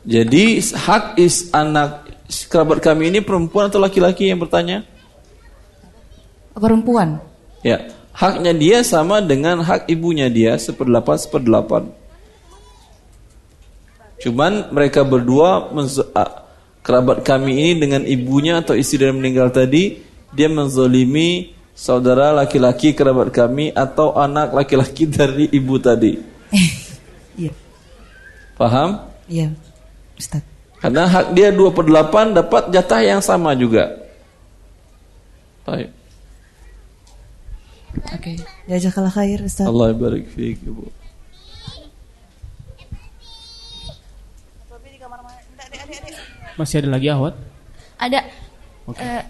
Jadi hak is anak kerabat kami ini perempuan atau laki-laki yang bertanya? Perempuan. Ya, haknya dia sama dengan hak ibunya dia seperdelapan seperdelapan. Cuman mereka berdua kerabat kami ini dengan ibunya atau istri yang meninggal tadi dia menzolimi saudara laki-laki kerabat kami atau anak laki-laki *laughs* dari ibu tadi. *laughs* Iya. Paham? Iya, Ustaz. Karena hak dia 2 per 8 dapat jatah yang sama juga. Baik. Oke. Jazakallah khair Ustaz. Allah barik fiik, Ibu. Masih ada lagi Ahwat? Ada. Eh,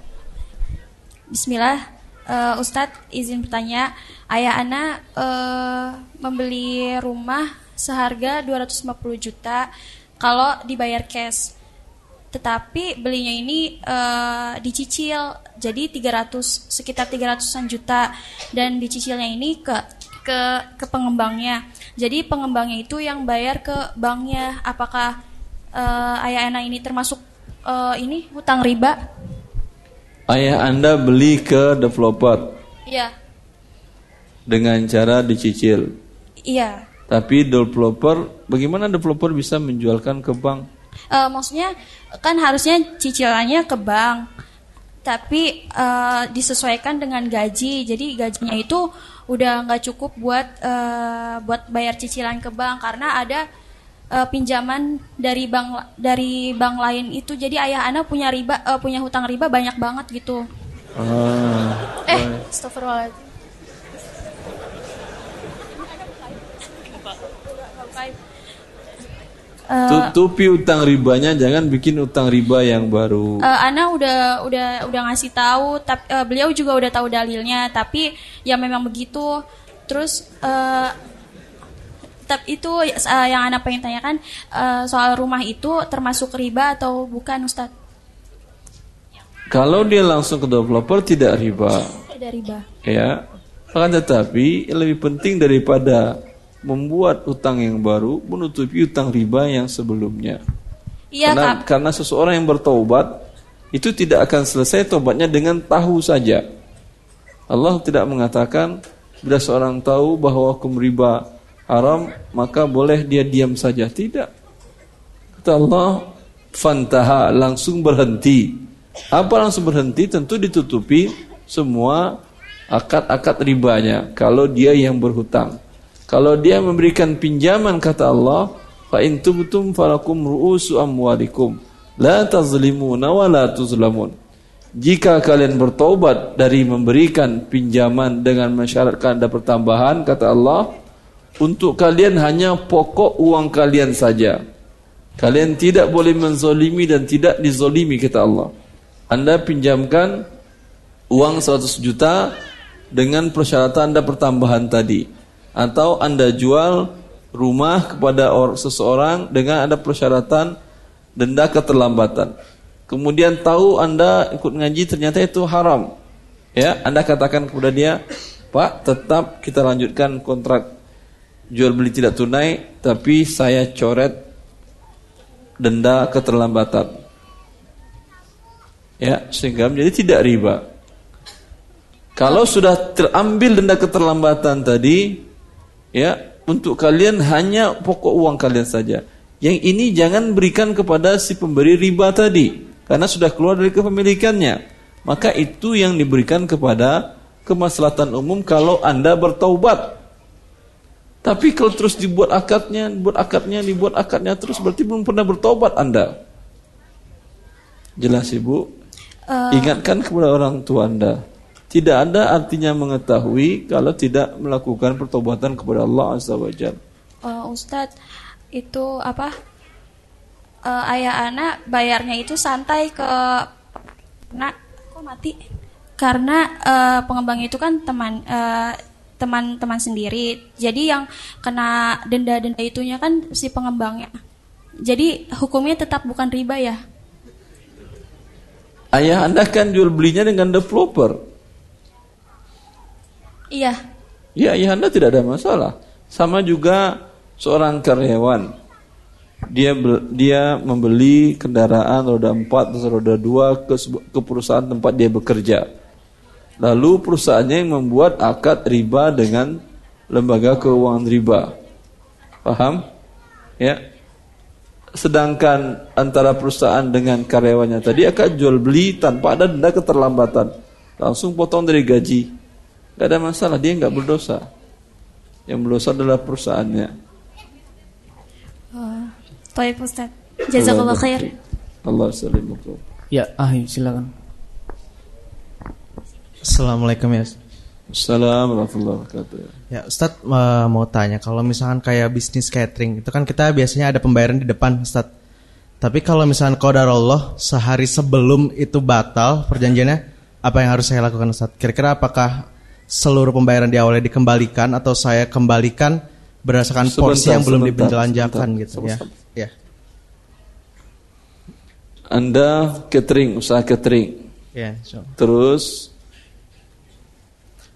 Bismillah, Eh, Ustadz izin bertanya, ayah Ana eh, membeli rumah seharga 250 juta kalau dibayar cash. Tetapi belinya ini eh, dicicil jadi 300 sekitar 300-an juta dan dicicilnya ini ke ke ke pengembangnya. Jadi pengembangnya itu yang bayar ke banknya. Apakah eh, ayah Ana ini termasuk eh, ini hutang riba? Ayah Anda beli ke developer Iya, dengan cara dicicil. iya. Tapi developer, bagaimana developer bisa menjualkan ke bank? Eh, maksudnya kan harusnya cicilannya ke bank, tapi eh, disesuaikan dengan gaji. Jadi gajinya itu udah nggak cukup buat eh, buat bayar cicilan ke bank karena ada eh, pinjaman dari bank dari bank lain itu. Jadi ayah anak punya riba eh, punya hutang riba banyak banget gitu. Ah, Eh, astagfirullahaladzim. Eh, Tu- Tupi utang ribanya, jangan bikin utang riba yang baru. Eh, Ana udah udah udah ngasih tahu, tapi beliau juga udah tahu dalilnya, tapi ya memang begitu. Terus eh, Tetap itu uh, yang anak pengen tanyakan uh, soal rumah itu termasuk riba atau bukan Ustadz? Kalau dia langsung ke developer tidak riba. Tidak riba. Ya. Akan tetapi lebih penting daripada membuat utang yang baru menutupi utang riba yang sebelumnya. Iya, karena, Kak. karena seseorang yang bertaubat itu tidak akan selesai tobatnya dengan tahu saja. Allah tidak mengatakan bila seorang tahu bahwa hukum riba haram maka boleh dia diam saja. Tidak. Kata Allah, fantaha langsung berhenti. Apa langsung berhenti? Tentu ditutupi semua akad-akad ribanya kalau dia yang berhutang. Kalau dia memberikan pinjaman kata Allah, fa in tubtum falakum ru'usu amwalikum la tazlimuna wa la tuzlamun. Jika kalian bertobat dari memberikan pinjaman dengan mensyaratkan ada pertambahan kata Allah, untuk kalian hanya pokok uang kalian saja. Kalian tidak boleh menzolimi dan tidak dizolimi kata Allah. Anda pinjamkan uang 100 juta dengan persyaratan Anda pertambahan tadi. Atau Anda jual rumah kepada orang seseorang dengan ada persyaratan denda keterlambatan. Kemudian tahu Anda ikut ngaji ternyata itu haram. Ya, Anda katakan kepada dia, "Pak, tetap kita lanjutkan kontrak jual beli tidak tunai, tapi saya coret denda keterlambatan." ya sehingga menjadi tidak riba. Kalau sudah terambil denda keterlambatan tadi, ya untuk kalian hanya pokok uang kalian saja. Yang ini jangan berikan kepada si pemberi riba tadi, karena sudah keluar dari kepemilikannya. Maka itu yang diberikan kepada kemaslahatan umum kalau anda bertaubat. Tapi kalau terus dibuat akadnya, dibuat akadnya, dibuat akadnya terus berarti belum pernah bertaubat anda. Jelas ibu? Uh, Ingatkan kepada orang tua Anda. Tidak ada artinya mengetahui kalau tidak melakukan pertobatan kepada Allah Azza wa Jalla. uh, Ustadz itu apa? Uh, ayah anak bayarnya itu santai ke nak kok mati? Karena uh, pengembang itu kan teman uh, teman-teman sendiri. Jadi yang kena denda-denda itunya kan si pengembangnya. Jadi hukumnya tetap bukan riba ya? Ayah Anda kan jual belinya dengan developer. Iya. Ya, ayah Anda tidak ada masalah. Sama juga seorang karyawan. Dia dia membeli kendaraan roda 4 atau roda 2 ke, ke perusahaan tempat dia bekerja. Lalu perusahaannya yang membuat akad riba dengan lembaga keuangan riba. Paham? Ya. Sedangkan antara perusahaan dengan karyawannya tadi akan jual beli tanpa ada denda keterlambatan. Langsung potong dari gaji. Gak ada masalah, dia nggak berdosa. Yang berdosa adalah perusahaannya. Oh, Baik Ustadz. Jazakallah Allah khair. Allah salim. Ya, ah silakan. Assalamualaikum ya. Assalamualaikum warahmatullahi wabarakatuh. Ya, Ustadz eh, mau tanya kalau misalkan kayak bisnis catering itu kan kita biasanya ada pembayaran di depan, Ustadz. Tapi kalau misalkan qadar Allah sehari sebelum itu batal perjanjiannya, apa yang harus saya lakukan, Ustadz? Kira-kira apakah seluruh pembayaran di awalnya dikembalikan atau saya kembalikan berdasarkan porsi Sebentar, yang belum dibelanjakan gitu ya? sebentar. Ya. Anda catering, usaha catering. Ya, insyaallah. Terus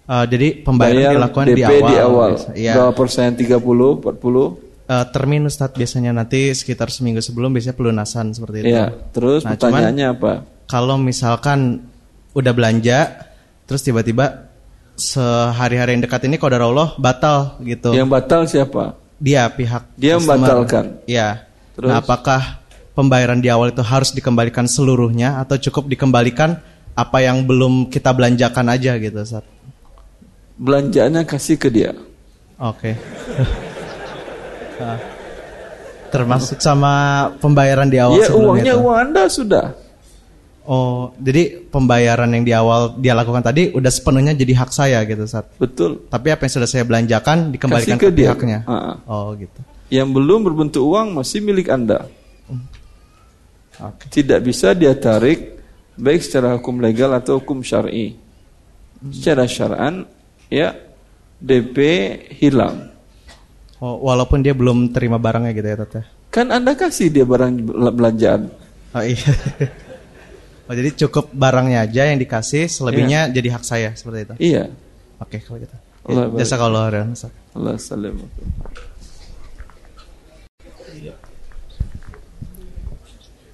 Eh, jadi pembayaran bayar dilakukan DP di awal. di awal. Iya. Berapa persen? 30, 40? Eh, termin Ustadz biasanya nanti sekitar seminggu sebelum biasanya pelunasan seperti itu. Iya, terus Nah, pertanyaannya cuman, apa? Kalau misalkan udah belanja, terus tiba-tiba sehari-hari yang dekat ini kodar Allah batal gitu. Yang batal siapa? Dia pihak. Dia customer. membatalkan. Iya. Terus? Nah, apakah pembayaran di awal itu harus dikembalikan seluruhnya atau cukup dikembalikan apa yang belum kita belanjakan aja gitu, Ustaz? Belanjaannya kasih ke dia. Oke. Ah. Termasuk sama pembayaran di awal Iya, uangnya itu? uang Anda sudah. Oh, jadi pembayaran yang di awal dia lakukan tadi udah sepenuhnya jadi hak saya gitu, Sat. Betul. Tapi apa yang sudah saya belanjakan dikembalikan Kasih ke, ke dia. pihaknya. Ah. Oh, gitu. Yang belum berbentuk uang masih milik Anda. Tidak bisa dia tarik baik secara hukum legal atau hukum syar'i. Secara syar'an ya DP hilang. Oh, walaupun dia belum terima barangnya gitu ya, Tata. Kan Anda kasih dia barang belanjaan. Oh iya. *laughs* oh jadi cukup barangnya aja yang dikasih, selebihnya jadi hak saya seperti itu. Iya. Oke, kalau gitu. Allah Ya, Jazakallah khairan. Ustaz. Allah salam.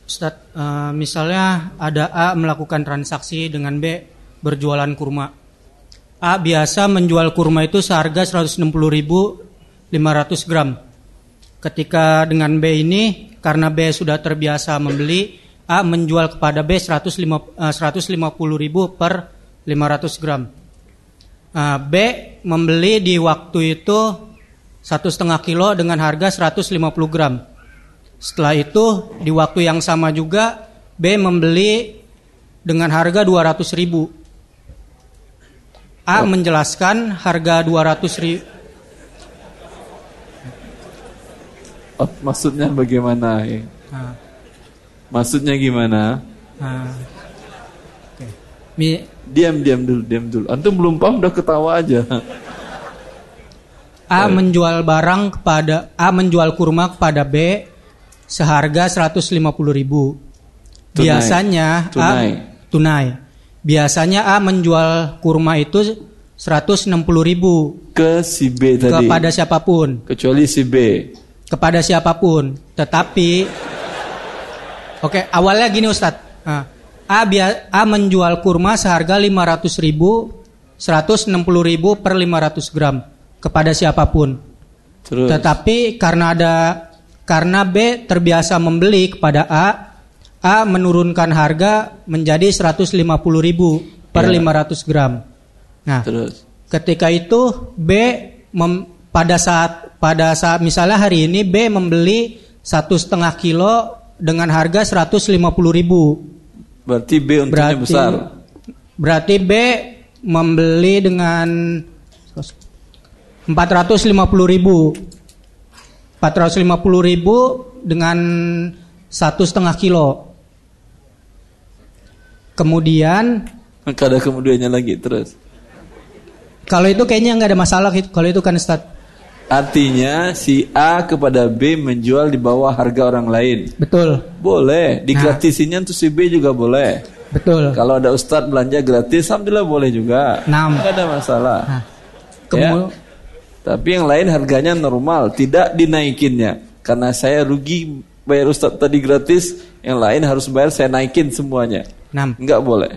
Ustadz, eh, misalnya ada A melakukan transaksi dengan B berjualan kurma. A biasa menjual kurma itu seharga 160.500 gram. Ketika dengan B ini, karena B sudah terbiasa membeli, A menjual kepada B 150 eh, 150.000 per 500 gram. Eh, B membeli di waktu itu satu setengah kilo dengan harga 150 gram. Setelah itu di waktu yang sama juga B membeli dengan harga 200 ribu. A menjelaskan harga 200 ribu. Oh, maksudnya bagaimana? ya? Nah, Maksudnya gimana? nah. Mi- Diam, diam dulu, diam dulu. Antum belum paham udah ketawa aja. A menjual barang kepada A menjual kurma kepada B seharga 150 ribu. Tunai. Biasanya Tunai. A tunai. Biasanya A menjual kurma itu 160 ribu Ke si B tadi. kepada siapa pun. Kecuali si B. Kepada siapa pun. Tetapi Oke, awalnya gini Ustadz. Nah, A, A menjual kurma seharga 500 ribu, 160 ribu per 500 gram kepada siapa pun. Terus. Tetapi karena ada karena B terbiasa membeli kepada A, A menurunkan harga menjadi 150 ribu per Ya. 500 gram. Nah, Terus. ketika itu B mem- pada saat pada saat misalnya hari ini B membeli satu setengah kilo dengan harga 150 ribu. Berarti B untungnya Berarti besar. berarti B membeli dengan 450 ribu 450 ribu dengan satu setengah kilo kemudian Maka ada kemudiannya lagi terus. kalau itu kayaknya nggak ada masalah kalau itu kan Ustaz Artinya si A kepada B menjual di bawah harga orang lain. betul Boleh, digratisinnya untuk si B juga boleh. betul Kalau ada ustadz belanja gratis, alhamdulillah boleh juga. Enam. Nggak ada masalah. Kemu- Ya. Tapi yang lain harganya normal, tidak dinaikinnya. Karena saya rugi bayar ustadz tadi gratis, yang lain harus bayar saya naikin semuanya. Enam. Nggak boleh.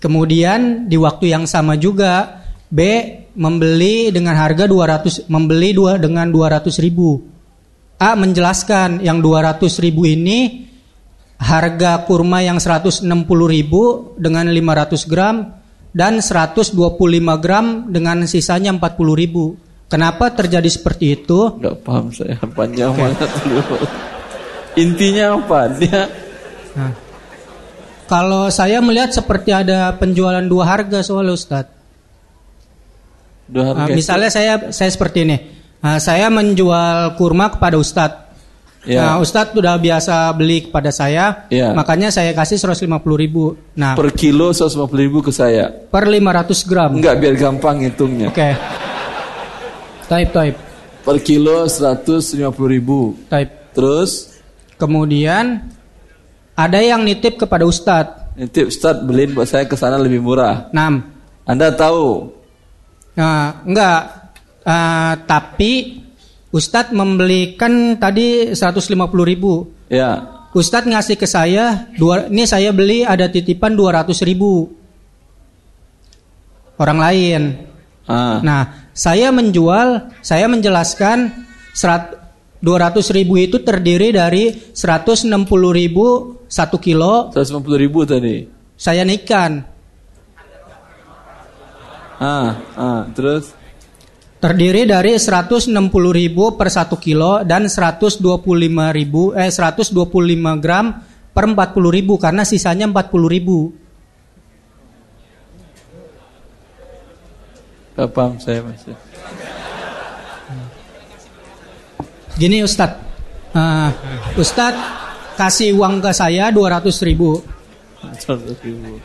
Kemudian di waktu yang sama juga B membeli dengan harga 200 membeli dua dengan 200 ribu. A menjelaskan yang 200 ribu ini harga kurma yang 160 ribu dengan 500 gram dan 125 gram dengan sisanya 40 ribu. Kenapa terjadi seperti itu? Nggak paham saya panjang banget dulu. Intinya apa? Dia Nah, kalau saya melihat seperti ada penjualan dua harga soalnya Ustadz. dua harga. misalnya saya saya seperti ini. Nah, saya menjual kurma kepada Ustadz. Ya. Nah, Ustadz sudah biasa beli kepada saya, Ya. makanya saya kasih 150 ribu. Nah, per, per kilo 150 ribu ke saya. 500 gram. Enggak biar gampang hitungnya. Oke. Type type Per kilo 150 ribu. type. Terus Kemudian ada yang nitip kepada Ustadz. nanti Ustadz beliin buat saya ke sana lebih murah. 6. Anda tahu? Nah, enggak. Ah, tapi Ustadz membelikan tadi 150 ribu. Ya. Ustadz ngasih ke saya, dua, ini saya beli ada titipan 200 ribu. Orang lain. Ah. Nah, saya menjual, saya menjelaskan serat, 200 ribu itu terdiri dari 160 ribu satu kilo. 150 ribu tadi. Saya naikkan. Ah, ah, terus Terdiri dari 160 ribu per 1 kilo dan 125 ribu, eh 125 gram per 40 ribu karena sisanya 40 ribu. Gak paham saya masih. Gini Ustadz, Ah, Ustadz kasih uang ke saya 200 ribu. 100 ribu.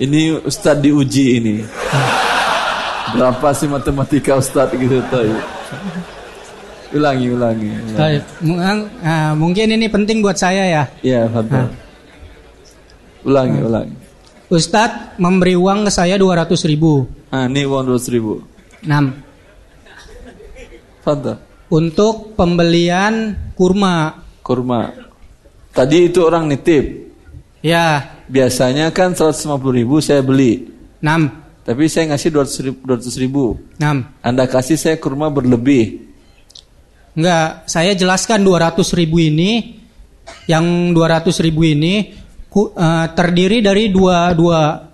Ini Ustadz diuji ini. Berapa sih matematika Ustaz gitu tuh? Ulangi, ulangi. ulangi. Ah, mungkin ini penting buat saya ya. Iya, betul. Ulangi, ulangi. Ustadz memberi uang ke saya 200 ribu. Ah, ini uang 200 ribu. 6. Fadal. Untuk pembelian kurma. Kurma. Tadi itu orang nitip. Ya. Biasanya kan 150 ribu saya beli. 6. Tapi saya ngasih 200 ribu. 200 ribu. 6. Anda kasih saya kurma berlebih. Enggak, saya jelaskan 200 ribu ini, yang 200 ribu ini ku- eh, terdiri dari dua dua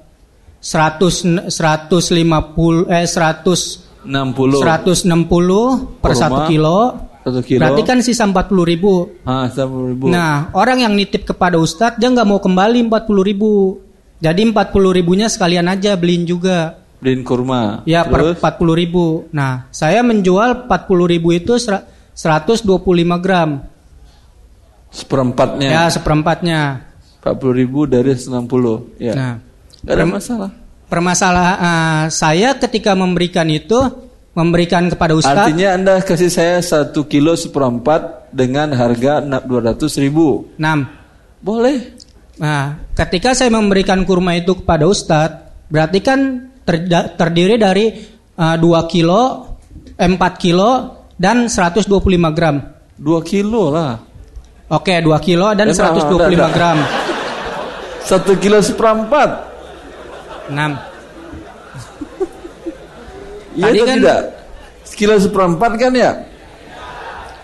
100 150 eh 100 60. 160 per satu kilo. satu kilo. Berarti kan sisa 40 ribu. Ah, 150 ribu. Nah, orang yang nitip kepada Ustadz dia nggak mau kembali 40 ribu. Jadi 40 ribunya sekalian aja beliin juga. Beliin kurma. Ya per Terus? 40 ribu. Nah, saya menjual 40 ribu itu sera- 125 gram. Seperempatnya. Ya, seperempatnya. 40 ribu dari 90. Ya. Nah, Gak ada masalah. Permasalahan eh, saya ketika memberikan itu memberikan kepada Ustadz. Artinya Anda kasih saya satu kilo seperempat dengan harga 200 ribu. 6. Boleh. Nah, ketika saya memberikan kurma itu kepada Ustadz, berarti kan terda- terdiri dari eh, 2 kilo, eh, 4 kilo, dan 125 gram. 2 kilo lah. Oke, 2 kilo dan nah, 125 enggak, enggak. gram. Satu kilo seperempat. 6. Iya Tadi atau kan- tidak? Sekilo seperempat kan ya?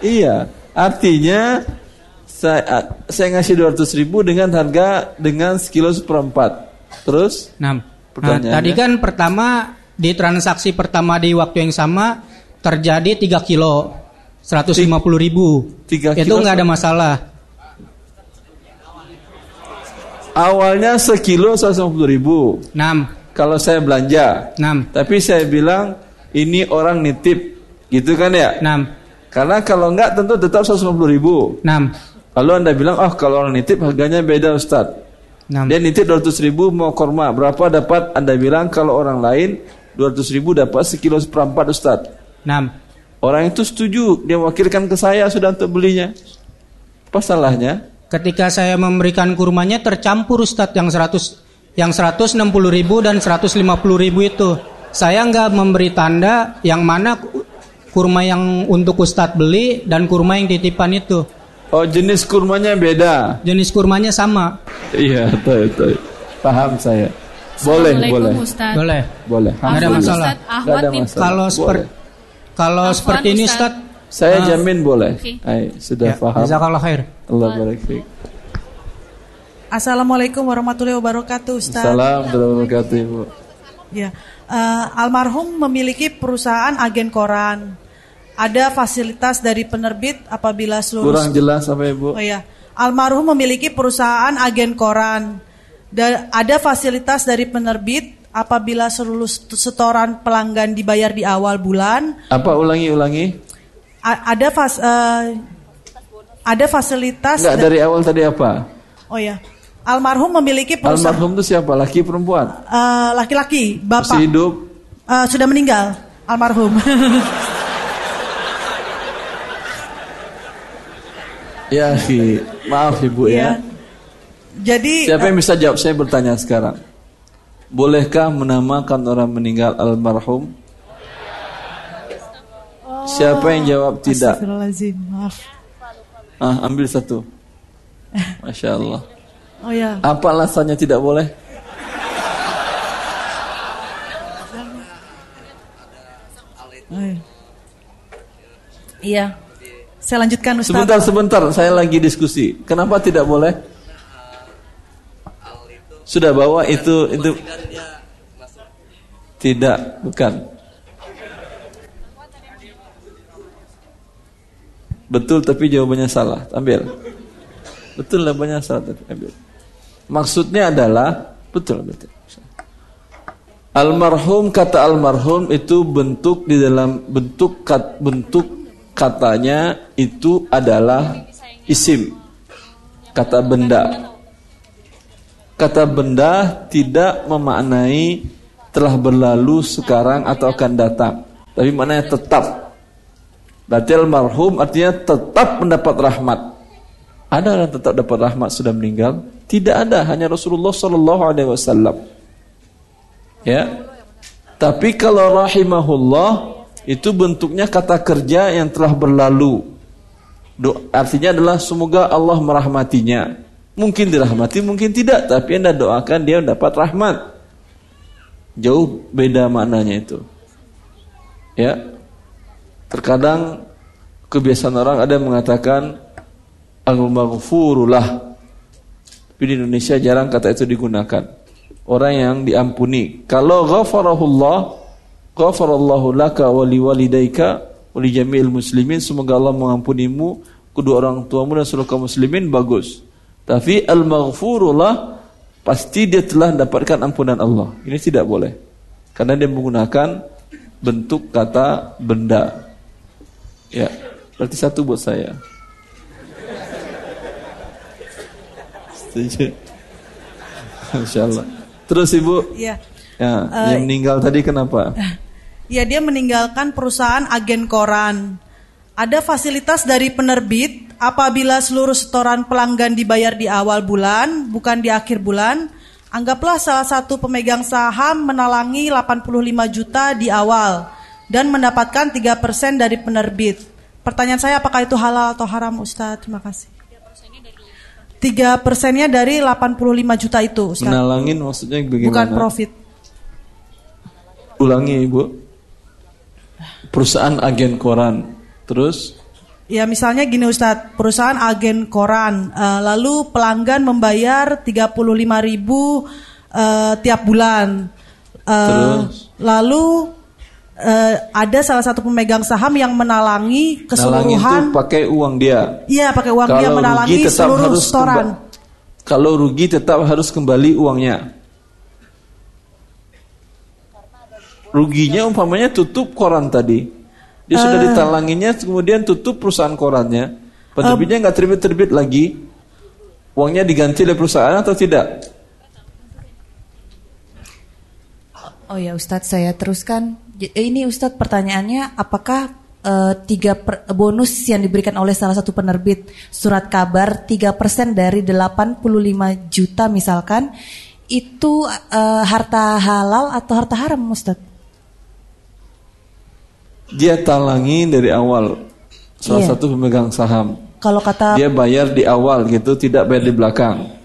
Iya. Artinya saya saya ngasih 200 ribu dengan harga dengan sekilo seperempat. Terus? 6. Nah, tadi kan pertama di transaksi pertama di waktu yang sama terjadi 3 kilo 150 ribu. Tiga Itu kilo nggak ada masalah. Awalnya sekilo 150 ribu. 6. Kalau saya belanja. 6. Tapi saya bilang ini orang nitip. Gitu kan ya? 6. Karena kalau enggak tentu tetap 150 ribu. 6. Lalu anda bilang, oh kalau orang nitip harganya beda Ustaz. 6. Dia nitip 200 ribu mau korma. Berapa dapat? Anda bilang kalau orang lain 200 ribu dapat sekilo seperempat Ustaz. 6. Orang itu setuju. Dia wakilkan ke saya sudah untuk belinya. Apa salahnya? Ketika saya memberikan kurmanya tercampur Ustadz yang 100 yang 160 ribu dan 150 ribu itu. Saya nggak memberi tanda yang mana ku- kurma yang untuk Ustadz beli dan kurma yang titipan itu. Oh jenis kurmanya beda. Jenis kurmanya sama. Iya, betul, betul. Paham saya. Boleh, boleh. Boleh. Boleh. Nggak ada masalah. Nggak ada masalah. Kalau seperti kalau seperti ini Ustaz. Ustadz Saya Ah. jamin boleh. Oke. Ay, sudah Ya, paham. jazakallah khair. Allah barik fiik. Assalamualaikum warahmatullahi wabarakatuh, Ustaz. Salam warahmatullahi wabarakatuh, Ibu. Ya, eh, almarhum memiliki perusahaan agen koran. Ada fasilitas dari penerbit apabila seluruh Kurang jelas apa Ibu? Oh ya, almarhum memiliki perusahaan agen koran. Dan ada fasilitas dari penerbit apabila seluruh setoran pelanggan dibayar di awal bulan. Apa ulangi ulangi? A- ada fas, eh, ada fasilitas. Enggak da- dari awal tadi apa? Oh ya, almarhum memiliki perusahaan Almarhum itu siapa? Laki perempuan? eh, laki-laki, bapak. Masih hidup? Eh, sudah meninggal, almarhum. *laughs* Ya, Ki. maaf Ibu ya. Iya. Jadi Siapa yang bisa jawab? Saya bertanya sekarang. Bolehkah menamakan orang meninggal almarhum? Siapa yang jawab tidak? Maaf. Ah, ambil satu. Masya Allah. Oh ya. Apa alasannya tidak boleh? Oh. Iya. Saya lanjutkan Ustaz. Sebentar, sebentar. Saya lagi diskusi. Kenapa tidak boleh? Sudah bawa itu itu tidak, bukan. Betul tapi jawabannya salah. Ambil. Betul jawabannya salah tapi ambil. Maksudnya adalah betul betul. Almarhum kata almarhum itu bentuk di dalam bentuk kat, bentuk katanya itu adalah isim kata benda kata benda tidak memaknai telah berlalu sekarang atau akan datang. Tapi mana tetap. Berarti almarhum artinya tetap mendapat rahmat. Ada orang tetap dapat rahmat sudah meninggal? Tidak ada, hanya Rasulullah Sallallahu Alaihi Wasallam. Ya, tapi kalau rahimahullah itu bentuknya kata kerja yang telah berlalu. Artinya adalah semoga Allah merahmatinya. Mungkin dirahmati, mungkin tidak, tapi Anda doakan dia mendapat rahmat. Jauh beda maknanya itu. Ya. Terkadang kebiasaan orang ada yang mengatakan al-maghfurullah. Tapi di Indonesia jarang kata itu digunakan. Orang yang diampuni. Kalau ghafarahullah, ghafarallahu laka wa liwalidayka wa li jami'il muslimin. Semoga Allah mengampunimu, kedua orang tuamu dan seluruh kaum muslimin bagus. Tapi al-maghfurullah pasti dia telah mendapatkan ampunan Allah. Ini tidak boleh. Karena dia menggunakan bentuk kata benda. Ya, berarti satu buat saya. Setuju. Insya Allah. Terus ibu? Iya. Ya, Eh, yang meninggal tadi kenapa? *laughs* Ya dia meninggalkan perusahaan agen koran. Ada fasilitas dari penerbit apabila seluruh setoran pelanggan dibayar di awal bulan, bukan di akhir bulan. Anggaplah salah satu pemegang saham menalangi 85 juta di awal dan mendapatkan 3% dari penerbit. Pertanyaan saya apakah itu halal atau haram Ustadz? Terima kasih. Tiga persennya dari 85 juta itu Ustadz. Menalangin maksudnya bagaimana? Bukan profit. Ulangi ibu. Perusahaan agen koran. Terus Ya misalnya gini Ustadz, perusahaan agen koran, eh, lalu pelanggan membayar 35 ribu eh, tiap bulan. Eh, Terus? Lalu eh, ada salah satu pemegang saham yang menalangi keseluruhan. pakai uang dia. Iya pakai uang dia Kalau menalangi rugi tetap seluruh harus setoran. kemba- Kalau rugi tetap harus kembali uangnya. Ruginya umpamanya tutup koran tadi. Dia sudah Eh. ditalanginya kemudian tutup perusahaan korannya. Penerbitnya nggak terbit-terbit lagi. Uangnya diganti oleh perusahaan atau tidak? Oh ya Ustadz saya teruskan. Eh, Ini Ustadz pertanyaannya apakah eh, tiga per- bonus yang diberikan oleh salah satu penerbit surat kabar 3% dari 85 juta misalkan itu eh, harta halal atau harta haram Ustadz? Dia talangi dari awal. Salah Iya. satu pemegang saham. Kalau kata Dia bayar di awal gitu, tidak bayar di belakang.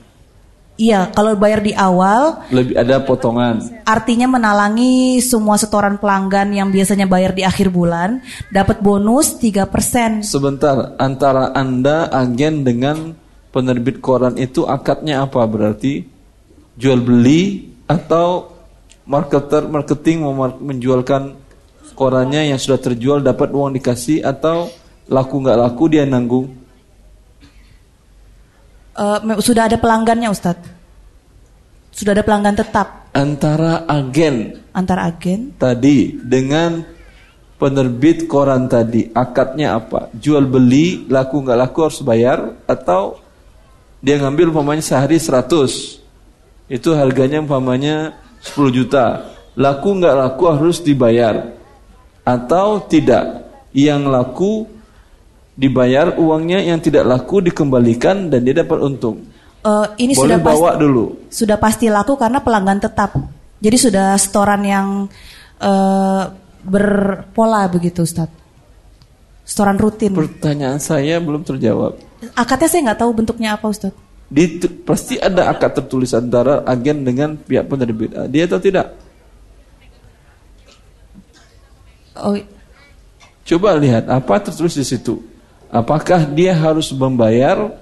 Iya kalau bayar di awal Lebih ada potongan. artinya menalangi semua setoran pelanggan yang biasanya bayar di akhir bulan dapat bonus 3%. Sebentar, antara Anda agen dengan penerbit koran itu akadnya apa berarti? Jual beli atau marketer marketing menjualkan korannya yang sudah terjual dapat uang dikasih atau laku nggak laku dia nanggung? Me- sudah ada pelanggannya Ustadz. Sudah ada pelanggan tetap Antara agen antara agen. tadi dengan penerbit koran tadi akadnya apa? Jual beli laku nggak laku harus bayar atau dia ngambil umpamanya sehari 100 itu harganya umpamanya 10 juta laku nggak laku harus dibayar atau tidak yang laku dibayar uangnya yang tidak laku dikembalikan dan dia dapat untung Eh, ini boleh sudah pasti, bawa dulu sudah pasti laku karena pelanggan tetap. Jadi sudah setoran yang eh, berpola begitu Ustadz. Setoran rutin. pertanyaan saya belum terjawab Akadnya saya nggak tahu bentuknya apa Ustadz. Di, pasti ada akad tertulis antara agen dengan pihak penerbit. Ah, Dia atau tidak? Oh, Coba lihat apa tertulis di situ. Apakah dia harus membayar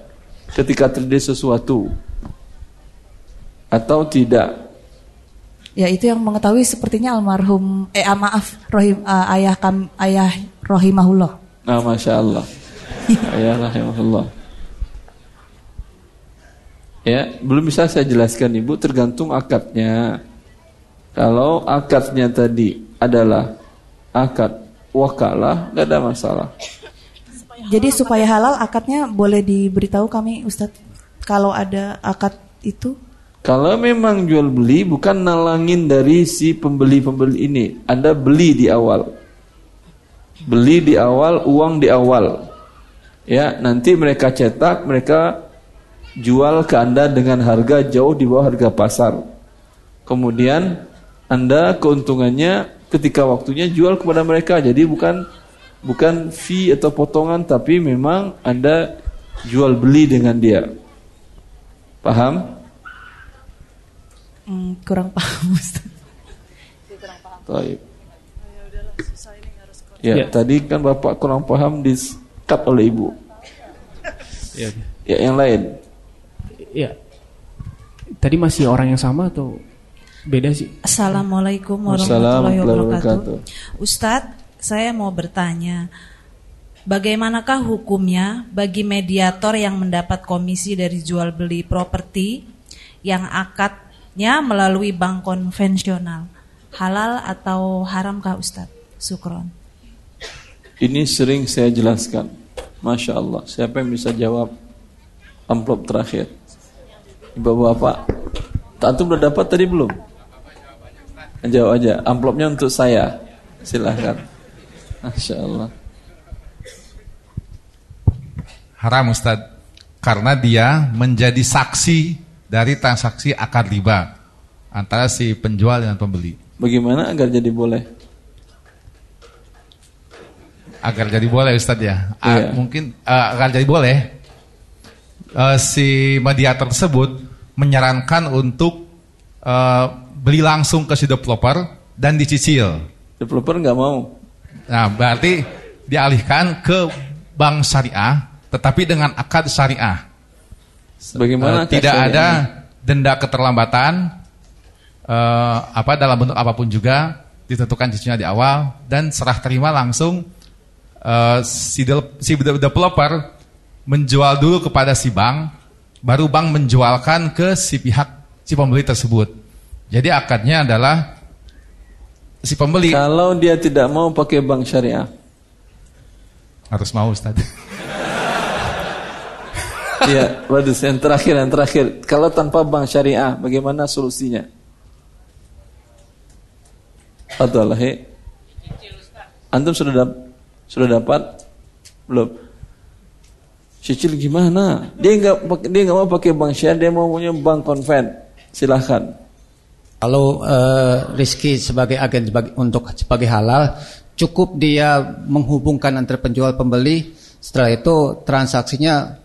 ketika terjadi sesuatu atau tidak? ya itu yang mengetahui sepertinya almarhum eh ah, maaf rohim eh, ayah kam ayah rohimahullah. Nah, masya Allah. ya rahimahullah. Ya, belum bisa saya jelaskan ibu tergantung akadnya. Kalau akadnya tadi adalah akad wakalah, nggak ada masalah. Jadi supaya halal akadnya boleh diberitahu kami Ustadz kalau ada akad itu Kalau memang jual beli bukan nalangin dari si pembeli-pembeli ini. Anda beli di awal. Beli di awal, uang di awal. Ya, nanti mereka cetak, mereka jual ke Anda dengan harga jauh di bawah harga pasar. Kemudian Anda keuntungannya ketika waktunya jual kepada mereka. Jadi bukan bukan fee atau potongan tapi memang Anda jual beli dengan dia. Paham? Hmm, kurang paham Ustaz. Taib. Ya, Ya. tadi kan Bapak kurang paham di cut oleh Ibu. Ya. Ya, yang lain. Ya. Tadi masih orang yang sama atau beda sih? Assalamualaikum warahmatullahi wabarakatuh. Ustadz, saya mau bertanya, bagaimanakah hukumnya bagi mediator yang mendapat komisi dari jual beli properti yang akadnya melalui bank konvensional? Halal atau haramkah Ustadz? Sukron. Ini sering saya jelaskan. Masya Allah. Siapa yang bisa jawab amplop terakhir? Ibu bapak. Antum udah dapat tadi belum? Jawab aja. Amplopnya untuk saya. Silahkan. Masya Allah. Haram Ustaz. Karena dia menjadi saksi dari transaksi akad riba antara si penjual dengan pembeli. Bagaimana agar jadi boleh? Agar jadi boleh Ustaz ya. Ah, Iya. Mungkin ah, agar jadi boleh eh, si mediator tersebut menyarankan untuk eh, beli langsung ke si developer dan dicicil. Developer nggak mau. Nah, berarti dialihkan ke bank syariah, tetapi dengan akad syariah. Bagaimana Eh, tidak ada denda keterlambatan, eh, apa dalam bentuk apa pun juga ditentukan cicilannya di awal dan serah terima langsung eh, si, del- si de- developer menjual dulu kepada si bank, baru bank menjualkan ke si pihak si pembeli tersebut. Jadi akadnya adalah si pembeli Kalau dia tidak mau pakai bank syariah. harus mau Ustaz. *laughs* Iya, bagus. Yang terakhir, yang terakhir. Kalau tanpa bank syariah, bagaimana solusinya? Atau he? Antum sudah dap sudah dapat? Belum. Cicil gimana? Dia nggak dia nggak mau pakai bank syariah, dia mau punya bank konven. Silahkan. Kalau eh, Rizky sebagai agen sebagai, untuk sebagai halal, cukup dia menghubungkan antara penjual pembeli. Setelah itu transaksinya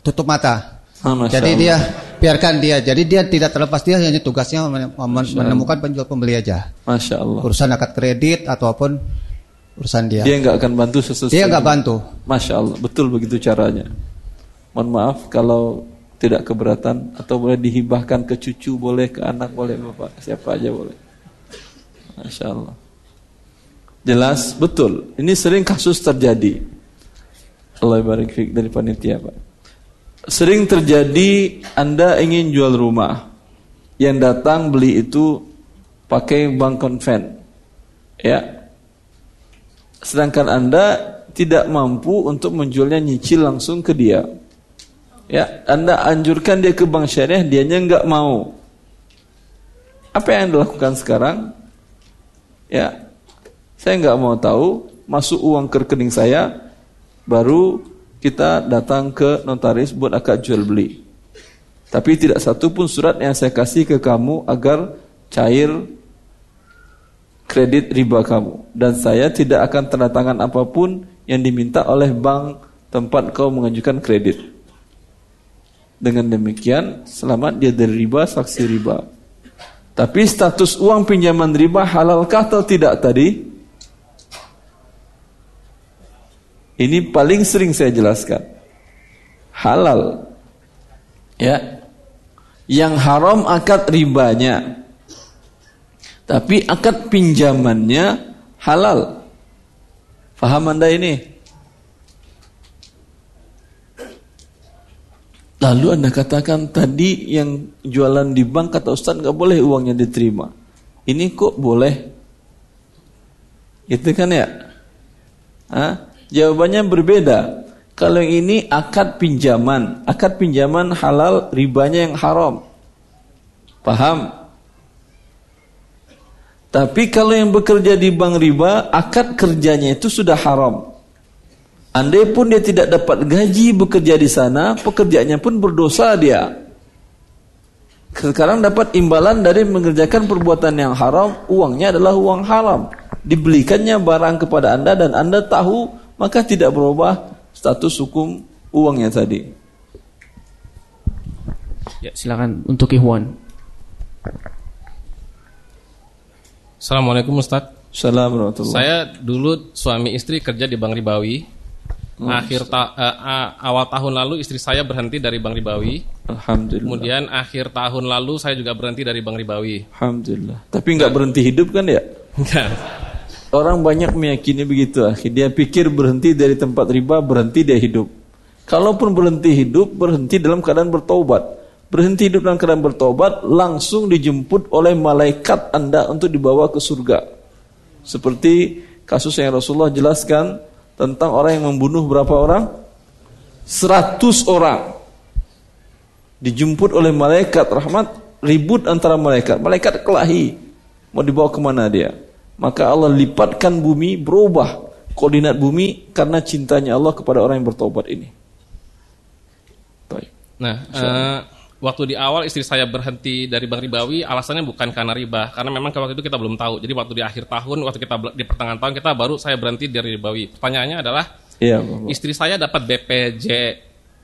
tutup mata. Ah, Masya Jadi Allah. dia biarkan dia. Jadi dia tidak terlepas dia hanya tugasnya men- men- menemukan penjual pembeli aja. Masya Allah. Urusan akad kredit ataupun urusan dia. Dia nggak akan bantu sesuatu. Dia nggak bantu. Masya Allah, betul begitu caranya. Mohon maaf kalau tidak keberatan atau boleh dihibahkan ke cucu, boleh ke anak, boleh bapak, siapa aja boleh. Masya Allah. Jelas, betul. Ini sering kasus terjadi. Allah barik dari panitia pak. Sering terjadi Anda ingin jual rumah, yang datang beli itu pakai bank konven, ya. Sedangkan Anda tidak mampu untuk menjualnya nyicil langsung ke dia. Ya, Anda anjurkan dia ke bank syariah, dianya nggak mau. Apa yang Anda lakukan sekarang? Ya, saya nggak mau tahu, masuk uang ke rekening saya, baru kita datang ke notaris buat akad jual beli. Tapi tidak satu pun surat yang saya kasih ke kamu agar cair kredit riba kamu. Dan saya tidak akan tanda tangan apa pun yang diminta oleh bank tempat kau mengajukan kredit. Dengan demikian, selamat dia dari riba, saksi riba. Tapi status uang pinjaman riba halalkah atau tidak tadi? Ini paling sering saya jelaskan. Halal. Ya. Yang haram akad ribanya. Tapi akad pinjamannya halal. Faham Anda ini? Lalu Anda katakan tadi yang jualan di bank kata Ustaz nggak boleh uangnya diterima. Ini kok boleh? Itu kan ya? Hah? Jawabannya berbeda. Kalau yang ini akad pinjaman, akad pinjaman halal, ribanya yang haram. Paham? Tapi kalau yang bekerja di bank riba, akad kerjanya itu sudah haram. Andai pun dia tidak dapat gaji bekerja di sana, pekerjaannya pun berdosa dia. Sekarang dapat imbalan dari mengerjakan perbuatan yang haram, uangnya adalah uang haram. Dibelikannya barang kepada Anda dan Anda tahu, maka tidak berubah status hukum uangnya tadi. Ya, silakan untuk Ikhwan. Assalamualaikum Ustaz. Assalamualaikum Saya dulu suami istri kerja di Bank Ribawi. Hmm. Akhir ta- a- awal tahun lalu istri saya berhenti dari Bank Ribawi. Alhamdulillah. Kemudian akhir tahun lalu saya juga berhenti dari Bank Ribawi. Alhamdulillah. Tapi nggak berhenti hidup kan ya? Enggak. Orang banyak meyakini begitu. Dia pikir berhenti dari tempat riba, berhenti dia hidup. Kalaupun berhenti hidup, berhenti dalam keadaan bertobat. Berhenti hidup dalam keadaan bertobat, langsung dijemput oleh malaikat Anda untuk dibawa ke surga. Seperti kasus yang Rasulullah jelaskan tentang orang yang membunuh berapa orang? 100 orang. Dijemput oleh malaikat rahmat, ribut antara malaikat. Malaikat kelahi. Mau dibawa ke mana dia? Maka Allah lipatkan bumi berubah koordinat bumi karena cintanya Allah kepada orang yang bertobat ini. Nah, eh, waktu di awal istri saya berhenti dari Bank Ribawi, alasannya bukan karena riba, karena memang waktu itu kita belum tahu. Jadi waktu di akhir tahun, waktu kita di pertengahan tahun kita baru saya berhenti dari Ribawi. Pertanyaannya adalah, Iya, Bapak. istri saya dapat BPJ,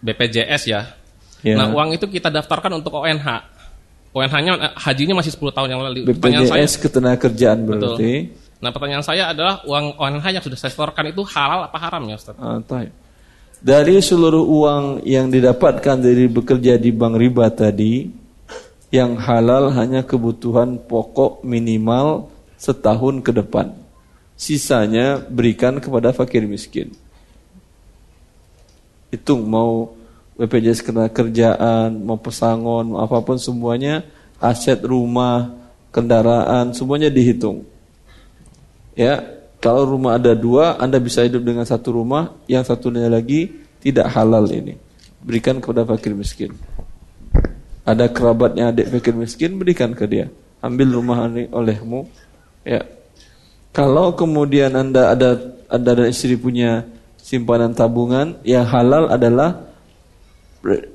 BPJS ya. Iya. Nah, uang itu kita daftarkan untuk ONH. ONH-nya eh, hajinya masih 10 tahun yang lalu. Pertanyaan saya, BPJS ketenagakerjaan Betul. berarti. Nah, pertanyaan saya adalah uang ONH yang sudah saya setorkan itu halal apa haram ya, Ustaz? Taib. Dari seluruh uang yang didapatkan dari bekerja di bank riba tadi, yang halal hanya kebutuhan pokok minimal setahun ke depan. Sisanya berikan kepada fakir miskin. Hitung mau BPJS kerjaan, mau pesangon, mau apa pun semuanya, aset rumah, kendaraan, semuanya dihitung. Ya, kalau rumah ada dua, Anda bisa hidup dengan satu rumah, yang satunya lagi tidak halal ini. Berikan kepada fakir miskin. Ada kerabatnya adik fakir miskin, berikan ke dia. Ambil rumah ini olehmu. Ya. Kalau kemudian Anda ada Anda dan istri punya simpanan tabungan, yang halal adalah pre-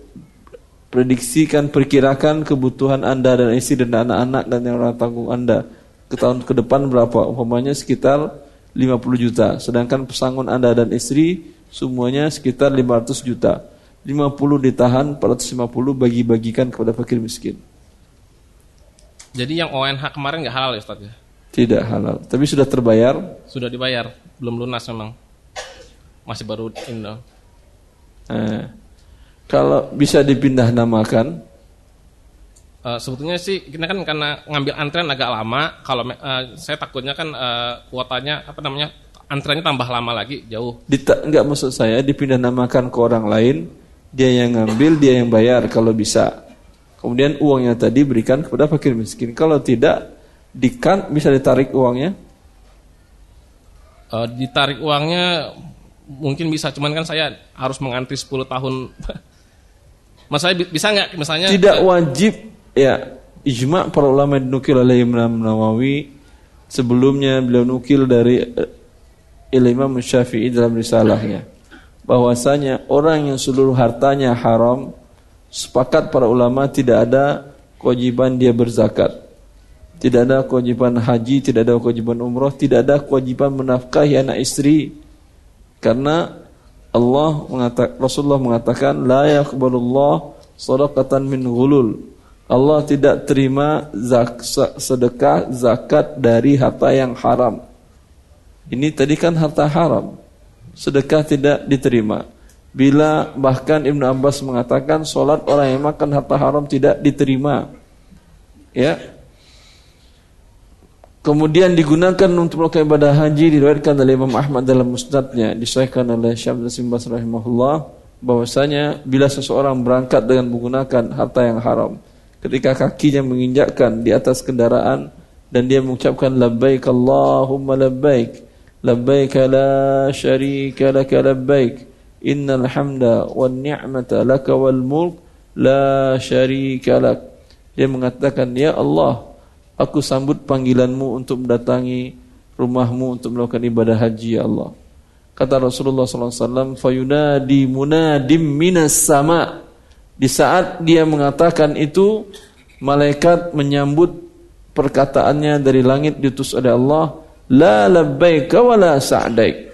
prediksikan, perkirakan kebutuhan Anda dan istri dan anak-anak dan yang orang tanggung Anda ke tahun ke depan berapa? Umpamanya sekitar 50 juta. Sedangkan pesangon Anda dan istri semuanya sekitar 500 juta. 50 ditahan, 450 bagi-bagikan kepada fakir miskin. Jadi yang ONH kemarin nggak halal ya, Ustaz ya? Tidak halal, tapi sudah terbayar. Sudah dibayar, belum lunas memang. Masih baru ini. Eh, kalau bisa dipindah namakan, Eh, sebetulnya sih kita kan karena ngambil antrean agak lama. Kalau eh, saya takutnya kan eh, kuotanya apa namanya antreannya tambah lama lagi jauh. Dita, enggak maksud saya dipindah namakan ke orang lain, dia yang ngambil, dia yang bayar kalau bisa. Kemudian uangnya tadi berikan kepada fakir miskin. Kalau tidak, dikan bisa ditarik uangnya. Eh, ditarik uangnya mungkin bisa, cuman kan saya harus mengantri 10 tahun. *laughs* Mas saya bi- bisa nggak misalnya? Tidak wajib ya ijma para ulama dinukil oleh Imam Nawawi sebelumnya beliau nukil dari eh, Imam Syafi'i dalam risalahnya. Bahwasanya orang yang seluruh hartanya haram sepakat para ulama tidak ada kewajiban dia berzakat. Tidak ada kewajiban haji tidak ada kewajiban umroh tidak ada kewajiban menafkahi anak istri. Karena Allah mengatakan Rasulullah mengatakan la yaqbalullah sadaqatan min ghulul Allah tidak terima zak, sedekah zakat dari harta yang haram. Ini tadi kan harta haram. Sedekah tidak diterima. Bila bahkan Ibnu Abbas mengatakan solat orang yang makan harta haram tidak diterima. Ya. Kemudian digunakan untuk melakukan ibadah haji diriwayatkan oleh Imam Ahmad dalam musnadnya disahkan oleh Syekh Nasim Bas rahimahullah bahwasanya bila seseorang berangkat dengan menggunakan harta yang haram ketika kakinya menginjakkan di atas kendaraan dan dia mengucapkan labbaik Allahumma labbaik labbaik la syarika laka labbaik innal hamda wan ni'mata laka wal mulk la syarika lak Dia mengatakan, "Ya Allah, aku sambut panggilanmu untuk mendatangi rumahmu untuk melakukan ibadah haji ya Allah." Kata Rasulullah SAW, "Fayunadi munadim minas sama." Di saat dia mengatakan itu, malaikat menyambut perkataannya dari langit diutus oleh Allah, "La labbaika wa la sa'daik."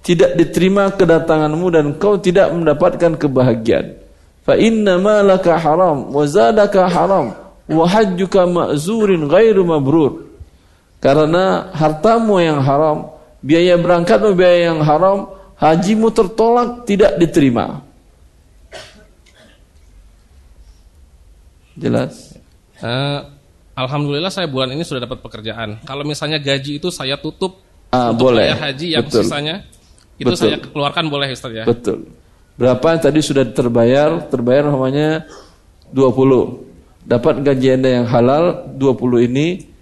Tidak diterima kedatanganmu dan kau tidak mendapatkan kebahagiaan. Fa inna malaka haram wa zadaka haram wa hajjuka ma'zurin ghairu mabrur. Karena hartamu yang haram, biaya berangkatmu biaya yang haram, hajimu tertolak tidak diterima. Jelas? Uh, Alhamdulillah saya bulan ini sudah dapat pekerjaan. Kalau misalnya gaji itu saya tutup ah, untuk boleh. bayar haji yang Betul. sisanya itu Betul. saya keluarkan boleh Ustaz ya. Betul. Berapa tadi sudah terbayar? Terbayar namanya 20. Dapat gaji Anda yang halal 20 ini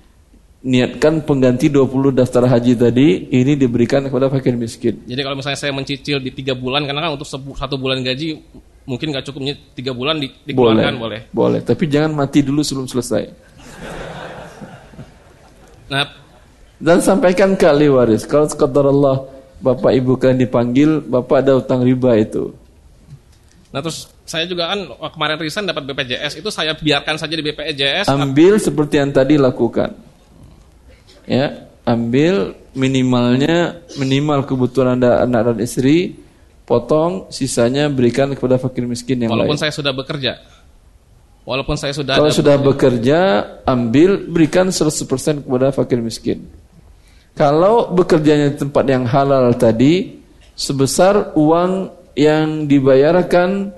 niatkan pengganti 20 daftar haji tadi ini diberikan kepada fakir miskin. Jadi kalau misalnya saya mencicil di tiga bulan karena kan untuk satu bulan gaji mungkin nggak cukupnya tiga bulan di, dikeluarkan boleh. Boleh, tapi jangan mati dulu sebelum selesai. Nah, Dan sampaikan ke ahli waris, kalau sekadar Allah Bapak Ibu kalian dipanggil, Bapak ada utang riba itu. nah terus saya juga kan kemarin resign dapat BPJS itu saya biarkan saja di BPJS. Ambil seperti yang tadi lakukan. Ya, ambil minimalnya minimal kebutuhan Anda anak dan istri, potong sisanya berikan kepada fakir miskin yang walaupun lain. saya sudah bekerja. Walaupun saya sudah Kalau ada sudah bekerja, ambil berikan 100% kepada fakir miskin. Kalau bekerjanya di tempat yang halal tadi, sebesar uang yang dibayarkan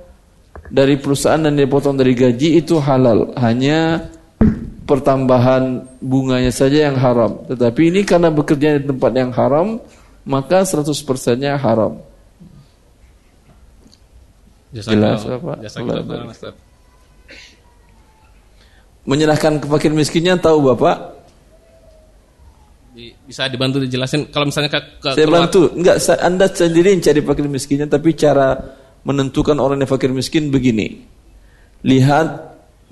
dari perusahaan dan dipotong dari gaji itu halal. Hanya pertambahan bunganya saja yang haram. Tetapi ini karena bekerja di tempat yang haram, maka 100%-nya haram. Jelas apa? Menyerahkan ke fakir miskinnya tahu Bapak? Bisa dibantu dijelasin kalau misalnya ke, ke Saya keluar- bantu. Enggak, Anda sendiri yang cari fakir miskinnya, tapi cara menentukan orang yang fakir miskin begini. Lihat,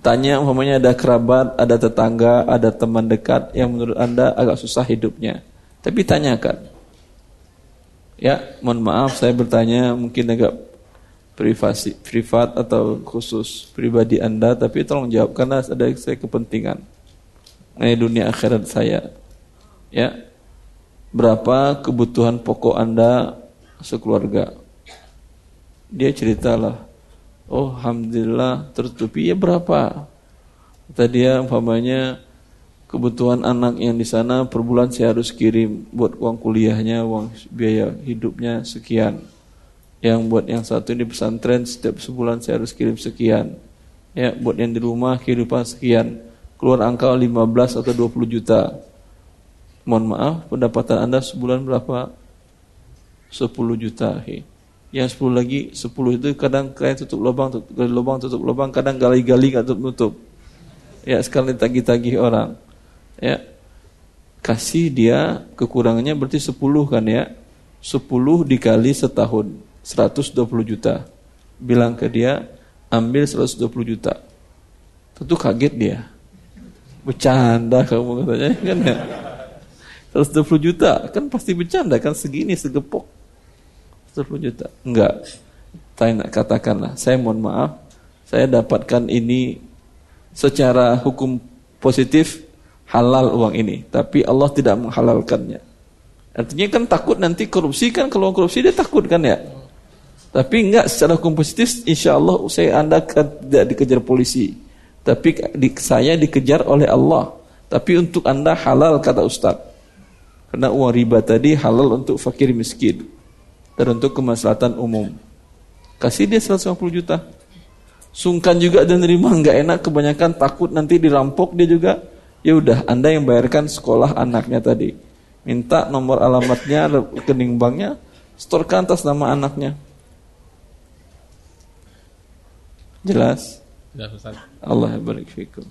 tanya umpamanya ada kerabat, ada tetangga, ada teman dekat yang menurut Anda agak susah hidupnya. Tapi tanyakan. Ya, mohon maaf saya bertanya mungkin agak privasi, privat atau khusus pribadi Anda, tapi tolong jawab karena ada saya kepentingan. Mengenai dunia akhirat saya. Ya, berapa kebutuhan pokok Anda sekeluarga. Dia ceritalah, oh Alhamdulillah tertutupi, ya berapa? Kata dia umpamanya kebutuhan anak yang di sana per bulan saya harus kirim buat uang kuliahnya, uang biaya hidupnya sekian. Yang buat yang satu di pesantren setiap sebulan saya harus kirim sekian. Ya, buat yang di rumah kehidupan sekian. Keluar angka 15 atau 20 juta. Mohon maaf, pendapatan Anda sebulan berapa? 10 juta. He. Yang 10 lagi, 10 itu kadang kalian tutup lubang, tutup lubang, tutup lubang, kadang gali-gali nggak tutup nutup. Ya, sekali tagih-tagih orang. Ya. Kasih dia kekurangannya berarti 10 kan ya. 10 dikali setahun, 120 juta. Bilang ke dia, ambil 120 juta. Tentu kaget dia. Bercanda kamu katanya kan ya. 120 juta kan pasti bercanda kan segini segepok 120 juta enggak nak katakanlah saya mohon maaf saya dapatkan ini secara hukum positif halal uang ini tapi Allah tidak menghalalkannya artinya kan takut nanti korupsi kan kalau korupsi dia takut kan ya tapi enggak secara hukum positif insya Allah saya anda kan tidak dikejar polisi tapi di, saya dikejar oleh Allah tapi untuk anda halal kata Ustadz karena uang riba tadi halal untuk fakir miskin dan untuk kemaslahatan umum. Kasih dia 150 juta. Sungkan juga dan nerima nggak enak kebanyakan takut nanti dirampok dia juga. Ya udah, Anda yang bayarkan sekolah anaknya tadi. Minta nomor alamatnya, rekening banknya, setorkan atas nama anaknya. Jelas? Jelas, Ustaz. Allah barik fikum.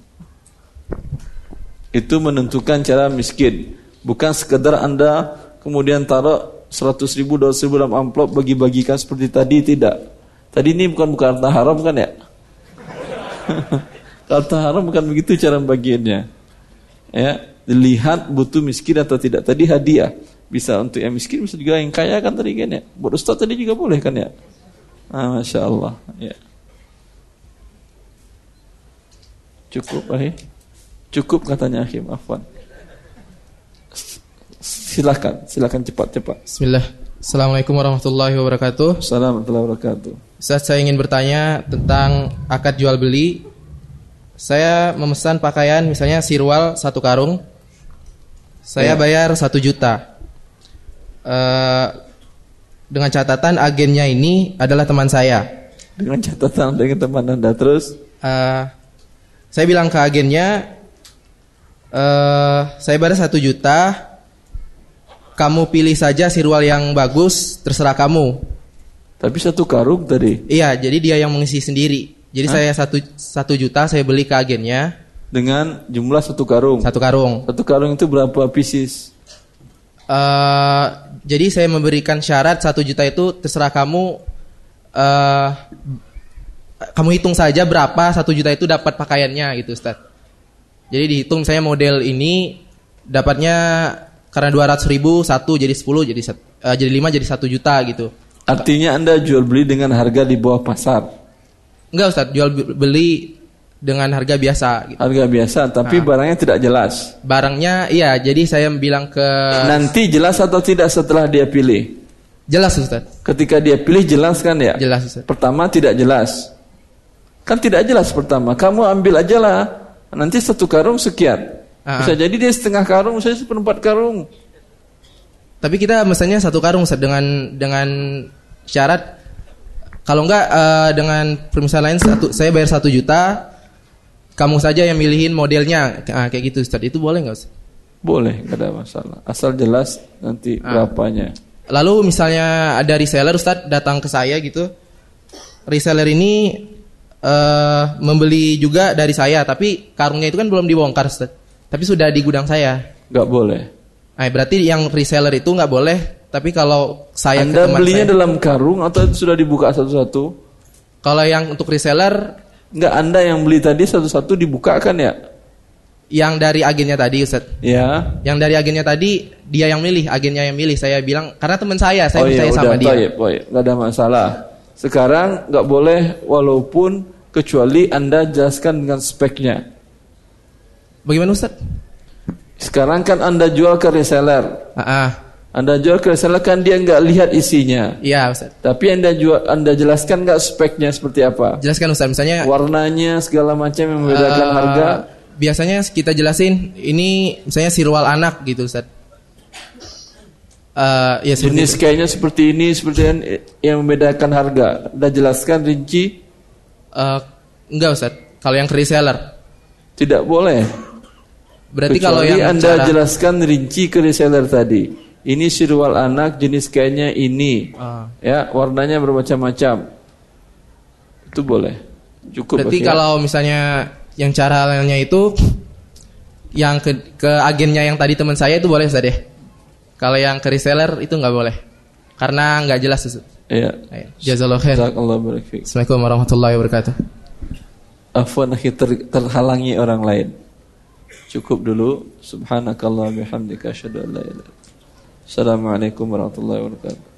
Itu menentukan cara miskin. Bukan sekedar Anda kemudian taruh 100 ribu, 200 ribu dalam amplop bagi-bagikan seperti tadi, tidak. Tadi ini bukan bukan harta haram kan ya? *laughs* Kalau taharum bukan begitu cara bagiannya. Ya, dilihat butuh miskin atau tidak. Tadi hadiah. Bisa untuk yang miskin, bisa juga yang kaya kan tadi kan ya. Buat ustaz tadi juga boleh kan ya. Ah, Masya Allah. Ya. Cukup, Ahi. Cukup katanya Hakim Afwan. Silakan, silakan cepat-cepat. Bismillah. Assalamualaikum warahmatullahi wabarakatuh. Assalamualaikum warahmatullahi wabarakatuh. Ustaz, saya ingin bertanya tentang akad jual beli. Saya memesan pakaian misalnya sirwal satu karung. Saya Ya. bayar satu juta. Eh, dengan catatan agennya ini adalah teman saya. Dengan catatan dengan teman Anda terus Eh, saya bilang ke agennya, eh, saya bayar satu juta. Kamu pilih saja sirwal yang bagus, terserah kamu. Tapi satu karung tadi. Iya, jadi dia yang mengisi sendiri. Jadi Hah? saya satu satu juta saya beli ke agennya. dengan jumlah satu karung. Satu karung. Satu karung itu berapa pieces? Eh, jadi saya memberikan syarat satu juta itu terserah kamu. eh kamu hitung saja berapa satu juta itu dapat pakaiannya gitu, Ustaz. Jadi dihitung saya model ini dapatnya karena 200 ribu satu jadi 10 jadi eh, jadi 5 jadi satu juta gitu. Artinya Anda jual beli dengan harga di bawah pasar. Enggak Ustaz, jual beli dengan harga biasa gitu. Harga biasa, tapi Ah. barangnya tidak jelas. Barangnya iya, jadi saya bilang ke Nanti jelas atau tidak setelah dia pilih? Jelas Ustaz. Ketika dia pilih jelas kan ya? Jelas Ustaz. Pertama tidak jelas. Kan tidak jelas pertama. Kamu ambil aja lah. Nanti satu karung sekian. Ah. Bisa jadi dia setengah karung, saya seperempat karung. Tapi kita misalnya satu karung dengan dengan syarat kalau enggak eh, dengan permisalan lain satu, saya bayar satu juta, kamu saja yang milihin modelnya Ah, kayak gitu Ustaz. Itu boleh nggak Ustaz? Boleh, nggak ada masalah. Asal jelas nanti Ah. berapanya. Lalu misalnya ada reseller Ustaz datang ke saya gitu. Reseller ini eh, membeli juga dari saya, tapi karungnya itu kan belum dibongkar Ustaz. Tapi sudah di gudang saya. Nggak boleh. Nah, berarti yang reseller itu nggak boleh, tapi kalau saya ke Anda teman belinya saya- dalam karung atau sudah dibuka satu-satu? Kalau yang untuk reseller Enggak, Anda yang beli tadi satu-satu dibukakan ya? yang dari agennya tadi Ustaz. Ya. Yang dari agennya tadi dia yang milih, agennya yang milih. Saya bilang karena teman saya, saya oh iya, udah, sama dia. Taib, taib. Nggak ada masalah. Sekarang nggak boleh walaupun kecuali Anda jelaskan dengan speknya. Bagaimana Ustaz? Sekarang kan Anda jual ke reseller. Anda jual ke reseller kan dia nggak lihat isinya. Iya Ustaz. Tapi Anda jual Anda jelaskan nggak speknya seperti apa? Jelaskan Ustaz, misalnya warnanya segala macam yang membedakan eh, harga. Biasanya kita jelasin ini misalnya sirwal anak gitu Ustaz. Eh, ya seperti Jenis itu. kayaknya seperti ini, seperti yang, yang membedakan harga. Anda jelaskan rinci? Eh, enggak Ustaz. Kalau yang reseller. Tidak boleh. Berarti Kecuali kalau yang Anda cara- jelaskan rinci ke reseller tadi. Ini sirwal anak jenis kainnya ini. Ah. Ya, warnanya bermacam-macam. Itu boleh. Cukup Berarti ya. kalau misalnya yang cara lainnya itu yang ke, ke agennya yang tadi teman saya itu boleh Ustaz ya. Kalau yang ke reseller itu nggak boleh. Karena nggak jelas Ustaz. Iya. Jazakallahu khair. Jazakallahu barik fiik. Assalamualaikum warahmatullahi wabarakatuh. Afwan akhi ter- terhalangi orang lain. Cukup dulu. Subhanakallah bihamdika asyhadu an la ilaha illa anta. Assalamualaikum warahmatullahi wabarakatuh.